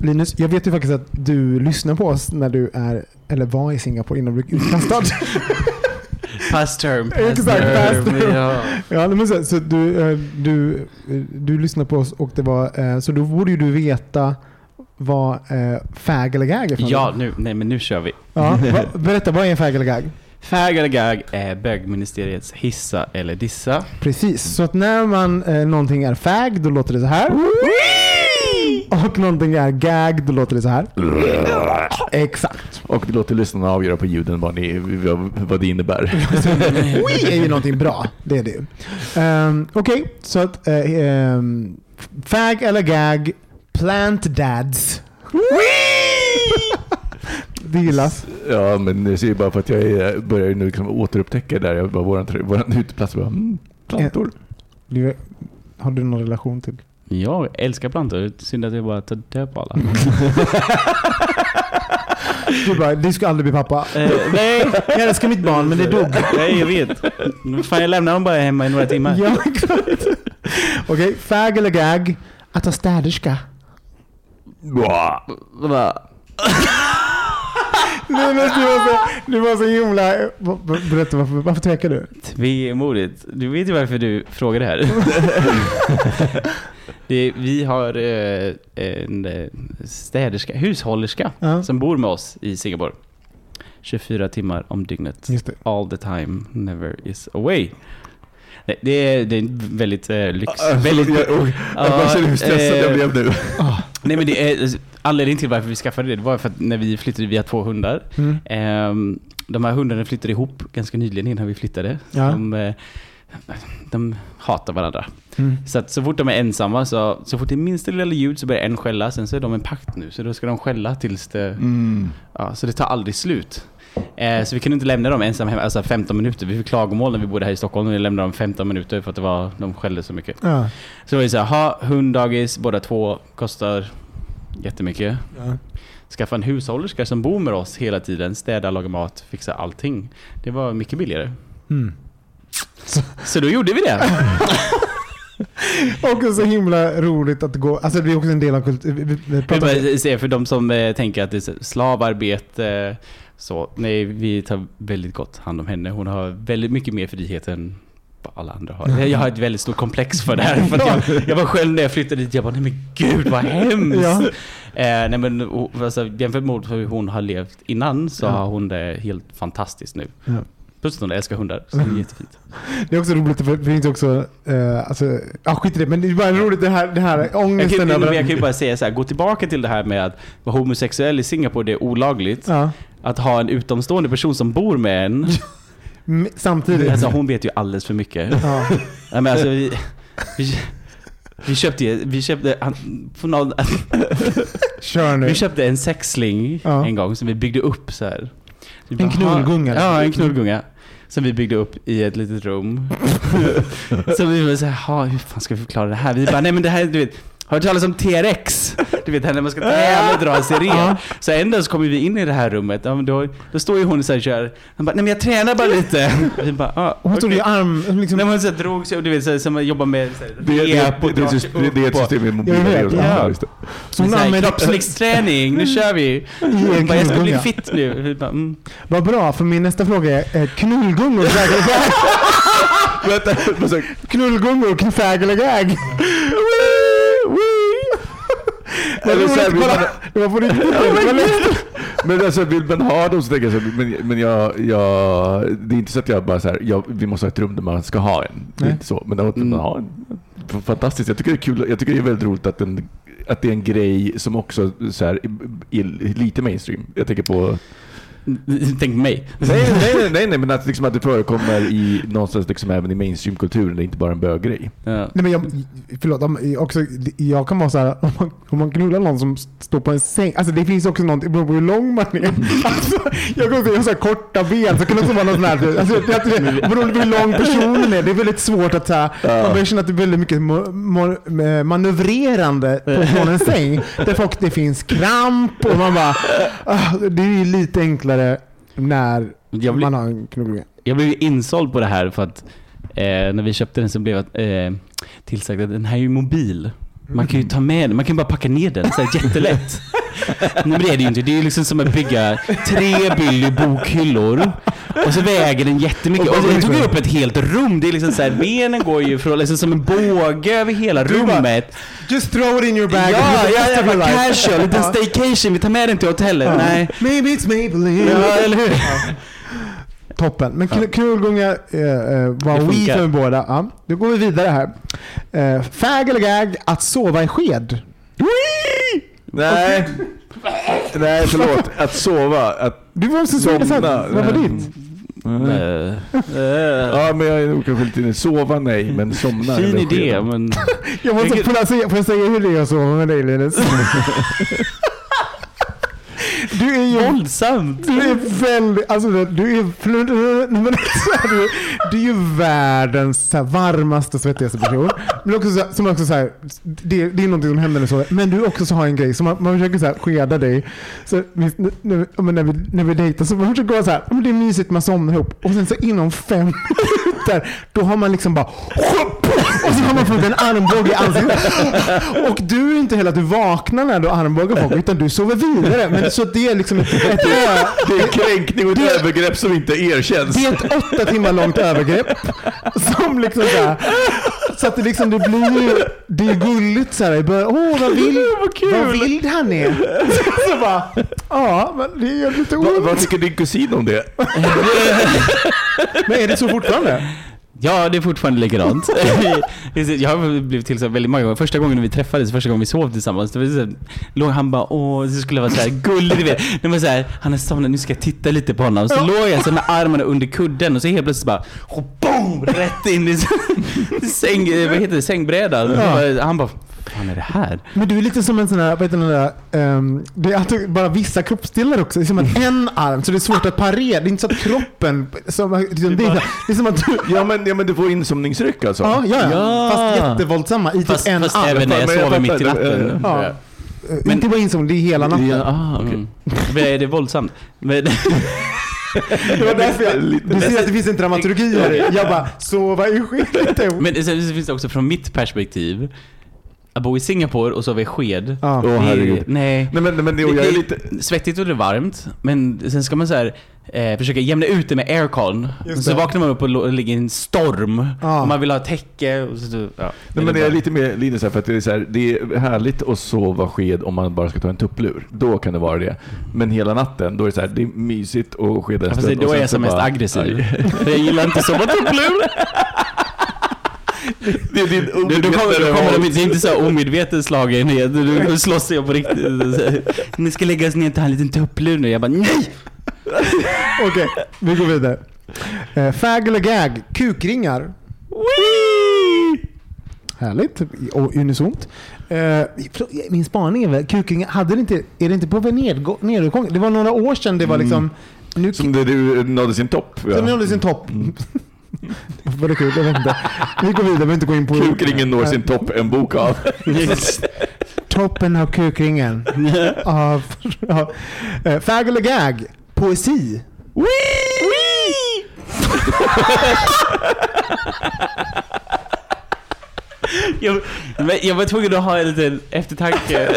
S3: Linus, jag vet ju faktiskt att du lyssnar på oss när du är, eller var i Singapore innan du blev utkastad.
S2: Past term, past
S3: Exakt, past
S2: term.
S3: term.
S2: Ja.
S3: ja, men så, så du, eh, du, eh, du lyssnar på oss och det var, eh, så då borde ju du veta vad eh, fag eller gag är för
S2: ja, nu, nej men nu kör vi.
S3: ja va, Berätta, vad är en fag eller gag?
S2: Fag eller gag är bögministeriets hissa eller dissa.
S3: Precis, så att när man, eh, någonting är fag, då låter det så här. Och någonting är gag, då låter det så här. Exakt.
S1: Och det låter lyssnarna avgöra på ljuden vad, ni, vad, det innebär.
S3: Wii är ju någonting bra. Det är det ju. Um, Okej, så att uh, um, fag eller gag, plant dads. det gillas.
S1: Ja, men det är ju bara för att jag är, börjar nu liksom återupptäcka där jag bara våran, våran uteplats. Bara, mm, plantor.
S3: Du, har du någon relation till?
S2: Jag älskar plantor. Synd att jag bara tar död på alla.
S3: Du bara, du ska aldrig bli pappa.
S2: Eh, nej,
S3: Jag älskar mitt barn, men det dog.
S2: nej, jag vet. Fan, jag lämnar dem bara hemma i några timmar.
S3: Ja, exakt. Okej, fag eller gag, att ha städerska. Nej, men du, var så, du var så himla... Berätta, varför, varför tvekar du?
S2: Tvemodigt. Du vet ju varför du frågar det här. det, vi har eh, en eh, städerska, hushållerska
S3: Ja.
S2: som bor med oss i Singapore. 24 timmar om dygnet.
S3: Det.
S2: All the time, never is away. Nej, Det är, det är väldigt eh, lyx. väldigt,
S1: jag, jag, jag bara känner hur stressad jag
S2: eh,
S1: blev nu.
S2: Nej men det är anledningen till varför vi skaffade det, det var för att när vi flyttade, vi har två hundar.
S3: Mm.
S2: Ehm, de här hundarna flyttade ihop ganska nyligen innan vi flyttade.
S3: Ja.
S2: De, eh, de hatar varandra.
S3: Mm.
S2: Så att så fort de är ensamma, så, så fort det är minsta lilla ljud så börjar en skälla. Sen så är de en pakt nu, så då ska de skälla tills det...
S1: Mm.
S2: Ja, så det tar aldrig slut. Eh, så vi kunde inte lämna dem ensamma hemma, alltså 15 minuter. Vi fick klagomål när vi bodde här i Stockholm och vi lämnade dem 15 minuter för att det var, de skällde så mycket.
S3: Ja.
S2: Så det var ju såhär, ha hunddagis, båda två, kostar jättemycket.
S3: Ja.
S2: Skaffa en hushållerska som bor med oss hela tiden, städa, laga mat, fixa allting. Det var mycket billigare.
S3: Mm.
S2: Så då gjorde vi det.
S3: Och så himla roligt att gå... Alltså det är också en del av kulturen. Vi, vi, vi
S2: vill bara säga för de som eh, tänker att det är så- slavarbete, så nej, vi tar väldigt gott hand om henne. Hon har väldigt mycket mer frihet än vad alla andra har. Jag har ett väldigt stort komplex för det här. För jag, jag var själv när jag flyttade dit, jag bara nej men gud vad hemskt.
S3: Ja.
S2: Eh, nej men alltså, jämfört med hur hon har levt innan så
S3: Ja.
S2: har hon det helt fantastiskt nu.
S3: Ja.
S2: Plus att älskar hundar, så det är jättefint.
S3: Det är också roligt för det finns också... Uh, alltså, ja, skit i det. Men det är bara roligt det här, det här
S2: Jag kan,
S3: ångesten
S2: ju-
S3: över...
S2: jag kan ju bara säga så här, gå tillbaka till det här med att vara homosexuell i Singapore, det är olagligt.
S3: Ja.
S2: Att ha en utomstående person som bor med en,
S3: Samtidigt.
S2: alltså hon vet ju alldeles för mycket.
S3: ja.
S2: Men alltså, vi, vi, vi köpte ju- vi köpte, han, på någon,
S3: Kör nu.
S2: vi köpte en sexsling
S3: Ja.
S2: en gång som vi byggde upp så här.
S3: En
S2: bara,
S3: knullgunga,
S2: Ja,
S3: liksom.
S2: en knullgunga. som vi byggde upp i ett litet rum. så vi var så här, "Ha, hur fan ska vi förklara det här? Vi bara, nej men det här, du vet, har du talas om T-rex? Du vet, när man ska träna och dra en siren. Så en dag så kommer vi in i det här rummet, ja, då, då står ju hon så här och kör. Han bara, nej men jag tränar bara lite. Vi bara, ah,
S3: hon stod i arm... Liksom,
S2: Nej, men hon så här drog sig och du vet, så här, som man jobbar med så här,
S1: Det,
S2: rep och
S1: det,
S2: drar
S1: det,
S2: sig
S1: det, det är ett
S2: upp
S1: system
S3: vet,
S1: grejer.
S3: ja.
S1: Ja, just det.
S3: så hon
S2: så här,
S3: använde,
S2: kroppsviktsträning, nu kör vi. Hon bara, jag ska bli fit nu. Vi bara, mm.
S3: Vad bra, för min nästa fråga är eh, knullgungor Knullgungor och fägelegag.
S1: Eller så här, vill man-
S3: riktigt. Det var lätt.
S1: Men alltså vill man ha dem så tänker jag så här, men, men jag, jag, det är inte så att jag bara så här, jag, vi måste ha ett rum där man ska ha en. Det är inte så. Men att
S2: Mm.
S1: man har en. Fantastiskt. Jag tycker det är kul. Jag tycker det är väldigt roligt att, den, att det är en grej som också så här, är lite mainstream. Jag tänker på
S2: Tänk mig.
S1: Nej, nej, nej, nej, nej men att, liksom, att det förekommer i, någonstans liksom, även i mainstreamkulturen. Det är inte bara en böggrej.
S2: Ja.
S3: Nej, men jag, förlåt, om- också, jag kan vara så här, om man, om man knullar någon som står på en säng, alltså det finns också något, det beror på hur lång man är. Alltså, jag kan säga, jag har så här korta ben, så kan det också vara något sånt här, alltså, jag, det beror på hur lång personen är, det är väldigt svårt att så här, man börjar känna att det är väldigt mycket eh, manövrerande på, från en säng. Där folk, det finns kramp och man bara, ah, det är ju lite enklare när
S2: Jag blir-
S3: man har en knullunge.
S2: Jag blev insåld på det här för att eh, när vi köpte den så blev jag eh, tillsagd att den här är ju mobil. Man kan ju ta med den, man kan bara packa ner den så här jättelätt. Nej men det är det ju inte. Det är ju liksom som att bygga tre billiga bokhyllor och så väger den jättemycket. Och den tog upp ett helt rum. Det är liksom så här, benen går ju från, liksom som en båge över hela
S3: Du bara,
S2: rummet.
S3: Just throw it in your bag.
S2: Ja, ja, ja, bara casual, liten staycation. Vi tar med den till hotellet. Nej.
S3: Maybe it's Maybelline.
S2: Ja, eller hur?
S3: Toppen. Men kn- knullgunga eh, eh, var
S2: funkar.
S3: för båda. Ja. Då går vi vidare här. Eh, fag eller gag att sova i sked?
S1: Nej. Nej, förlåt. Att sova. Att
S3: Du var så svårt
S1: somna.
S3: Vad var
S1: Nej.
S3: ditt?
S2: Eh,
S1: Ja, men jag är nog kanske lite inne. Sova nej, men somna.
S2: Fin idé, men...
S3: Jag måste, får, jag säga, får jag säga hur det är att sova med dig Linus? Du är ju
S2: Våldsamt!
S3: Du är väldigt, alltså du är, så du, du är ju världens så här, varmaste, svettigaste person. Men också så som också så här, det, det är någonting som händer du sover. Men du också så har en grej som man, man försöker så här, skeda dig. Så, när, när, vi, när vi dejtar så man försöker vara så här, det är mysigt, man somnar ihop. Och sen så inom fem minuter, då har man liksom bara och så har man fått en armbåge i ansiktet. Och du är inte heller att du vaknar när du armbågar folk, utan du sover vidare. Men så det är liksom ett, ett,
S1: Det är kränkning och ett övergrepp som inte erkänns.
S3: det är ett åtta timmar långt övergrepp. Som liksom så, här, så att det liksom det blir ju, det är gulligt så här i början. Åh vad vild, vad vild han är. Så bara, ja men det gör lite
S1: Va, vad
S3: ont.
S1: tycker din kusin om det?
S3: Men är det så fortfarande?
S2: Ja, det är fortfarande likadant. jag har blivit tillsagd väldigt många gånger. Första gången vi träffades, första gången vi sov tillsammans, det var så här, låg han bara åh, det skulle vara så här gulligt, du vet. Det var så här, han är somnat, nu ska jag titta lite på honom. Så låg jag så med armarna under kudden och så helt plötsligt bara, och boom, rätt in i säng, vad heter det, sängbrädan.
S3: Ja.
S2: Han bara, fan är det här?
S3: Men du är lite som en sån här, vad heter den där, ehm, det är alltid bara vissa kroppsdelar också. Det är som att en arm, så det är svårt att parera. Det är inte så att kroppen, som, det, är, det är som att du,
S1: Ja men, ja, men du får insomningsryck alltså.
S3: ja, ja, ja. Fast jättevåldsamma i typ
S2: Fast,
S3: en
S2: fast
S3: arm.
S2: även när jag
S1: Men jag
S2: sover mitt i natten.
S3: Ja. Eh, inte bara insomning, det är hela natten.
S2: Ja, ah. Men är det våldsamt? Men,
S3: Det var därför jag, du ser att det finns en dramaturgi här. Jag bara, sova i skedet.
S2: Men sen finns det också från mitt perspektiv. Att bo i Singapore och sova i sked.
S3: Ja.
S1: Åh,
S2: det är-
S1: herregud.
S2: nej.
S1: Nej, men, men det, och
S2: Det
S1: jag är
S2: är
S1: lite...
S2: svettigt och det är varmt, men sen ska man så här, eh, försöka jämna ut det med aircon.
S3: Just
S2: Och så
S3: det.
S2: vaknar man upp och lo- ligger i en storm.
S3: Ja.
S2: Och man vill ha täcke. Och så, ja,
S1: Nej, men jag är lite mer Linus här, för att det är, så här, det är härligt att sova sked om man bara ska ta en tupplur. Då kan det vara det. Men hela natten, då är det så här, det är mysigt att skeda en
S2: Fast
S1: stund.
S2: då
S1: och
S2: är
S1: sen
S2: jag
S1: så
S2: som mest
S1: bara-
S2: aggressiv. För jag gillar inte att sova tupplur.
S1: Det är din
S2: Du, du kommer, du kommer de, det är inte så omedvetet slagen. Du, du slåss jag på riktigt. Ni ska lägga oss ner och ta en liten tupplur nu. Jag bara nej!
S3: Okej, vi går vidare. Eh, fag eller gag? Kukringar. Härligt och unisont. Eh, min spaning är väl, kukringar, hade det inte, är det inte på väg nedgå- nedåtgång? Det var några år sedan det var liksom Nu,
S1: Som det du nådde sin topp.
S3: Sen nådde sin topp. Var det kul? Jag vet inte. Vi går vidare, vi behöver inte gå in på...
S1: Kukringen når sin topp, en bok av.
S3: Toppen av kukringen. av, ja. Eh, Fag eller gag? Poesi.
S2: jag, men jag var tvungen att ha en liten eftertanke.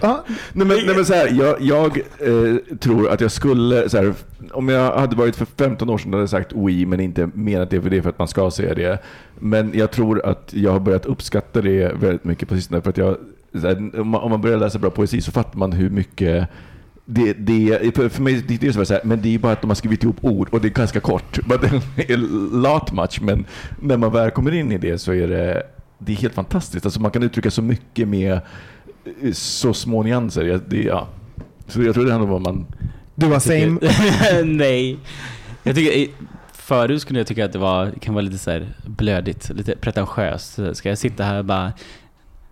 S3: Ja,
S1: Nej men, nej, men så här, jag, jag eh, tror att jag skulle, så här, om jag hade varit för 15 år sedan hade jag sagt oui, men inte menat det för det för att man ska säga det. Men jag tror att jag har börjat uppskatta det väldigt mycket på sistone. För att jag, så här, om, man, om man börjar läsa bra poesi så fattar man hur mycket det, det, för mig det är det så här, men det är bara att de har skrivit ihop ord och det är ganska kort. But det är lot much, men när man väl kommer in i det så är det, det är helt fantastiskt. Alltså man kan uttrycka så mycket med så små nyanser. Jag- Det, ja. Så jag tror det om vad man...
S3: du var same.
S2: Nej. Jag tycker, förut skulle jag tycka att det var, kan vara lite så här blödigt, lite pretentiöst. Ska jag sitta här och bara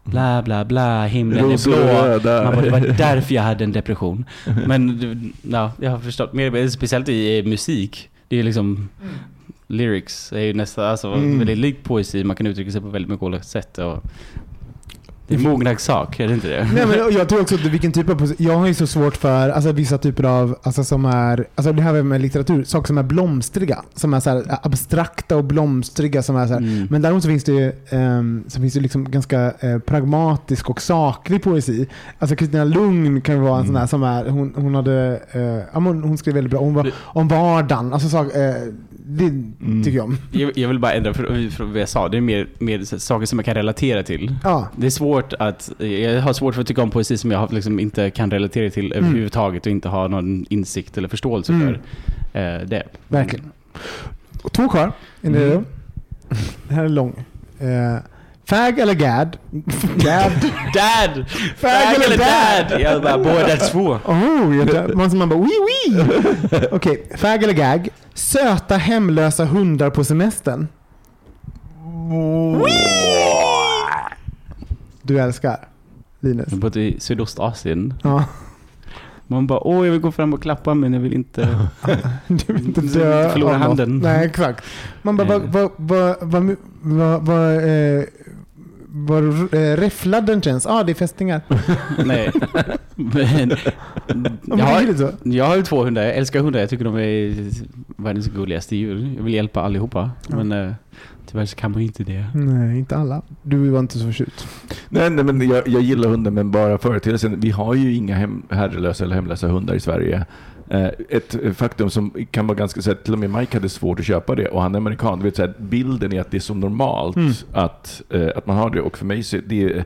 S2: bla bla bla, himlen
S1: Rosor
S2: är blå.
S1: röda.
S2: Man bara, det var därför jag hade en depression. Men ja, jag har förstått mer, speciellt i musik. Det är liksom lyrics är ju nästan alltså,
S3: Mm.
S2: väldigt likt poesi. Man kan uttrycka sig på väldigt mycket olika sätt. Och det är en mognadssak, är det inte det?
S3: Nej, men jag tror också att vilken typ av poesi. Jag har ju så svårt för alltså, vissa typer av, alltså, som är, alltså det här med litteratur, saker som är blomstriga. Som är så här, abstrakta och blomstriga. Som är så här.
S2: Mm.
S3: Men däremot så finns det ju, ehm, så finns det liksom ganska eh, pragmatisk och saklig poesi. Alltså Kristina Lugn kan ju vara en sån där som är, hon, hon hade, eh, ja, men hon, hon skrev väldigt bra om, om vardagen. Alltså, sak, eh, det tycker jag om.
S2: Jag, jag vill bara ändra för, för vad jag sa. Det är mer, mer saker som jag kan relatera till.
S3: Ja.
S2: Det är svårt att... Jag har svårt för att tycka om poesi som jag liksom inte kan relatera till överhuvudtaget och inte ha någon insikt eller förståelse
S3: Mm.
S2: för eh, det.
S3: Verkligen. Två kvar.
S2: Mm.
S3: Det här är lång. Eh, fag eller gad? gad?
S2: Dad!
S3: Fag eller dad?
S2: Jag bara, båda två.
S3: Oh, jag man man bara oui oui. Okej, fag eller gag? Söta hemlösa hundar på semestern. Du älskar Linus.
S2: Jag bott i Sydostasien.
S3: Ja.
S2: Man bara, åh jag vill gå fram och klappa men jag vill inte...
S3: Du vill inte
S2: Du
S3: dö
S2: vill inte förlora handen.
S3: Nej, exakt. Man bara, vad, vad, vad, vad, eh, vad eh, räfflad den känns. Ja, ah, det är fästingar.
S2: Nej. Men,
S3: Ja, men
S2: jag, har, jag har ju två hundar. Jag älskar hundar. Jag tycker de är världens gulligaste djur. Jag vill hjälpa allihopa.
S3: Ja.
S2: Men eh, tyvärr så kan man ju inte det.
S3: Nej, inte alla. Du var inte så förtjust.
S1: Nej, nej men jag, jag gillar hundar, men bara företeelsen. Vi har ju inga hem, herrelösa eller hemlösa hundar i Sverige. Eh, ett faktum som kan vara ganska... Så här, till och med Mike hade svårt att köpa det och han är amerikan. Du vet, så här, bilden är att det är så normalt
S3: Mm.
S1: att, eh, att man har det. Och för mig så det,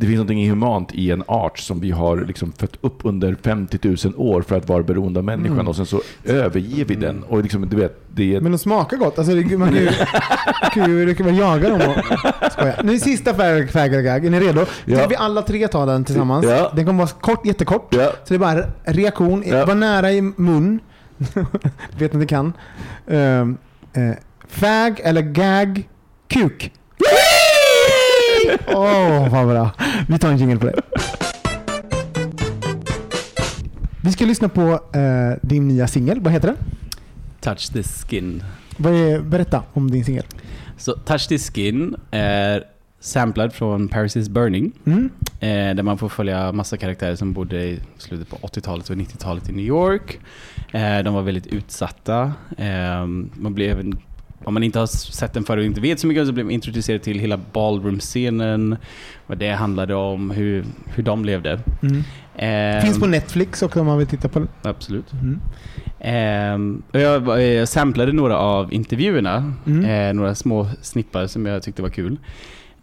S1: det finns något inhumant i en art som vi har liksom fött upp under 50 000 år för att vara beroende av människan
S3: Mm.
S1: och sen så överger vi den. Och liksom, du vet, det är...
S3: Men de smakar gott. Alltså, det, man kan ju, kan ju, det kan man jaga dem och skoja. Nu sista fag fag eller gag. Är ni redo?
S1: Ja.
S3: Ska vi alla tre ta den tillsammans?
S1: Ja.
S3: Den kommer vara kort, jättekort.
S1: Ja.
S3: Så det är bara reaktion.
S1: Ja.
S3: Var nära i mun. Vet ni kan. Um, uh, fag eller gag. Kuk. Åh, oh, vad bra. Vi tar en jingle på det. Vi ska lyssna på eh, din nya singel. Vad heter den?
S2: Touch the skin.
S3: Vad är, berätta om din singel.
S2: Så Touch the skin är samplad från Paris is burning.
S3: Mm.
S2: Eh, där man får följa massa karaktärer som bodde i slutet på 80-talet och 90-talet i New York. Eh, de var väldigt utsatta. Eh, man blev även, om man inte har sett den förut och inte vet så mycket så blev man introducerad till hela ballroom-scenen. Vad det handlade om, hur, hur de levde.
S3: Mm.
S2: Eh,
S3: Finns på Netflix också om man vill titta på den.
S2: Absolut.
S3: Mm.
S2: Och jag, jag samplade några av intervjuerna,
S3: Mm.
S2: eh, några små snippar som jag tyckte var kul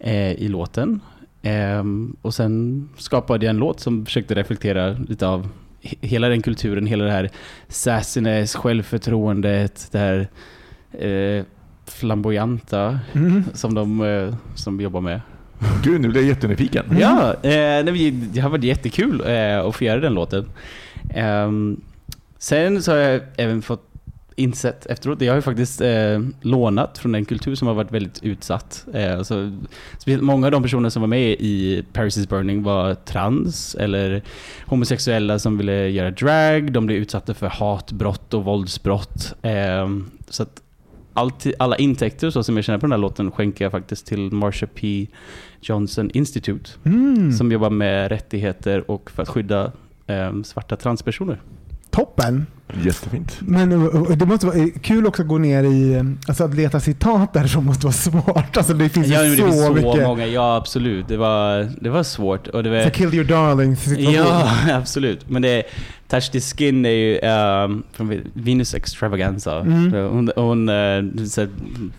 S2: eh, i låten. Ehm, och sen skapade jag en låt som försökte reflektera lite av he- hela den kulturen, hela det här sassiness, självförtroendet, det här eh, flamboyanta
S3: Mm.
S2: som de eh, som jobbar med.
S1: Gud, nu blir jag jättenyfiken.
S2: Ja, eh, nej, det har varit jättekul eh, att få göra den låten. Ehm, sen så har jag även fått insett efteråt. Jag har ju faktiskt eh, lånat från en kultur som har varit väldigt utsatt. Eh, speciellt många av de personer som var med i Paris is Burning var trans eller homosexuella som ville göra drag. De blev utsatta för hatbrott och våldsbrott. Eh, så att allt, alla intäkter så som jag känner på den här låten skänker jag faktiskt till Marsha P. Johnson Institute.
S3: Mm.
S2: Som jobbar med rättigheter och för att skydda eh, svarta transpersoner.
S3: Toppen.
S1: Jättefint.
S3: Men eh, det måste vara eh, kul också att gå ner i, eh, alltså att leta citat där som måste vara svårt. Alltså det finns
S2: Ja,
S3: ju
S2: men
S3: så,
S2: det finns så
S3: mycket.
S2: många. Ja, absolut. Det var, det var svårt. Och det var,
S3: Så kill your darling situation.
S2: Ja, absolut. Men det Touch the Skin är ju um, från Venus Extravaganza.
S3: Mm.
S2: Hon, hon uh, så,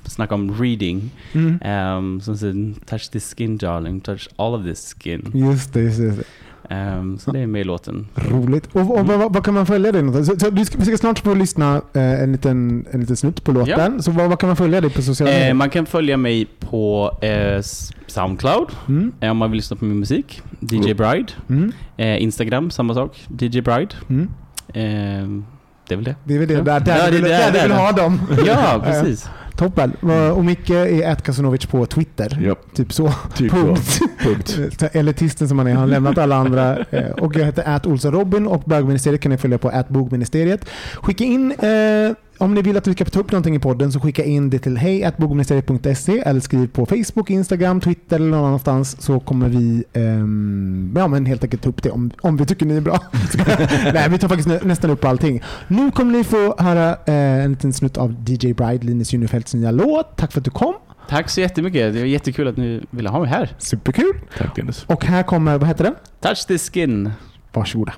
S2: snackar om reading.
S3: Mm.
S2: Um, som säger Touch the skin darling, touch all of this skin.
S3: Just det, just det.
S2: Um, så det är med i låten.
S3: Roligt. Och, och vad, vad kan man följa dig någonstans? Så, så, du ska, vi ska snart få lyssna eh, en, liten, en liten snutt på låten. Så vad, vad kan man följa dig på sociala medier?
S2: Eh, man kan följa mig på eh, Soundcloud
S3: Mm.
S2: eh, om man vill lyssna på min musik. DJ Bride.
S3: Mm.
S2: Eh, Instagram, samma sak. DJ Bride.
S3: Mm.
S2: Eh, det är väl det.
S3: Det är väl det,
S2: Ja.
S3: där, där,
S2: Ja, det
S3: vill,
S2: är
S3: där,
S2: där,
S3: du vill
S2: där.
S3: ha dem.
S2: Ja, precis.
S3: Toppen. Och Micke är Kasanovic på Twitter.
S1: Ja,
S3: Typ så.
S1: typ.
S3: Punkt.
S1: Punkt.
S3: Elitisten som han är. Han har lämnat alla andra. Eh, Och jag heter Robin och bögministeriet kan ni följa på Bogministeriet. Skicka in eh, om ni vill att vi ska ta upp någonting i podden så skicka in det till hej.bogministeriet.se eller skriv på Facebook, Instagram, Twitter eller någon annanstans så kommer vi ehm, ja, men helt enkelt ta upp det om, om vi tycker ni är bra. Nej, vi tar faktiskt nä, nästan upp allting. Nu kommer ni få höra eh, en liten snutt av DJ Bride, Linus Junefeldts nya låt. Tack för att du kom.
S2: Tack så jättemycket. Det var jättekul att ni ville ha mig här.
S3: Superkul.
S1: Tack Dennis.
S3: Och här kommer, vad heter den?
S2: Touch the skin.
S3: Varsågoda.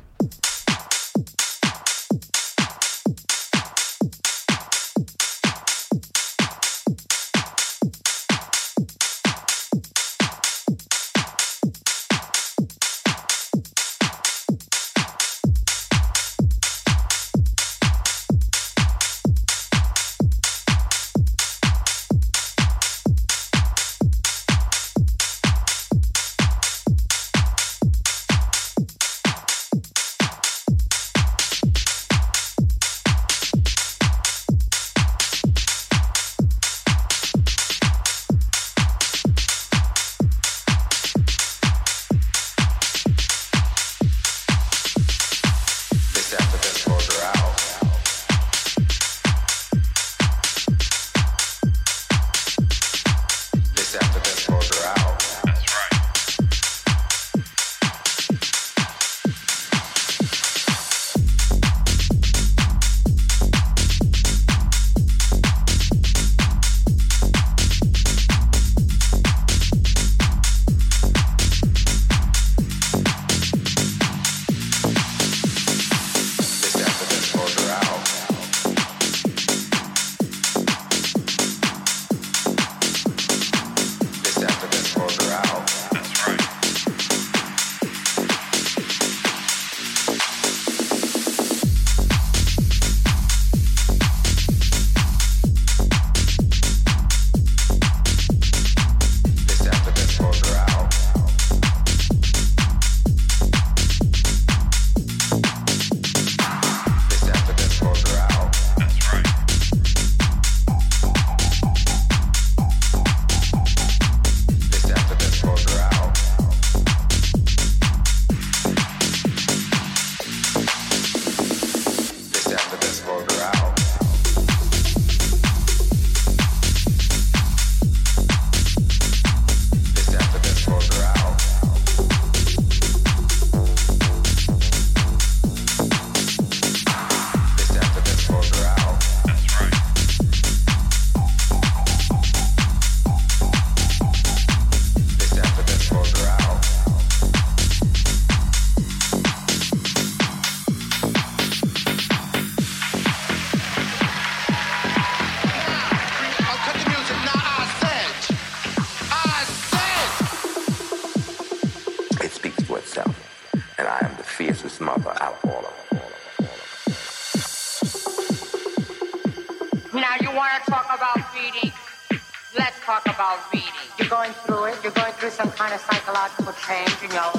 S4: Some kind of psychological change in your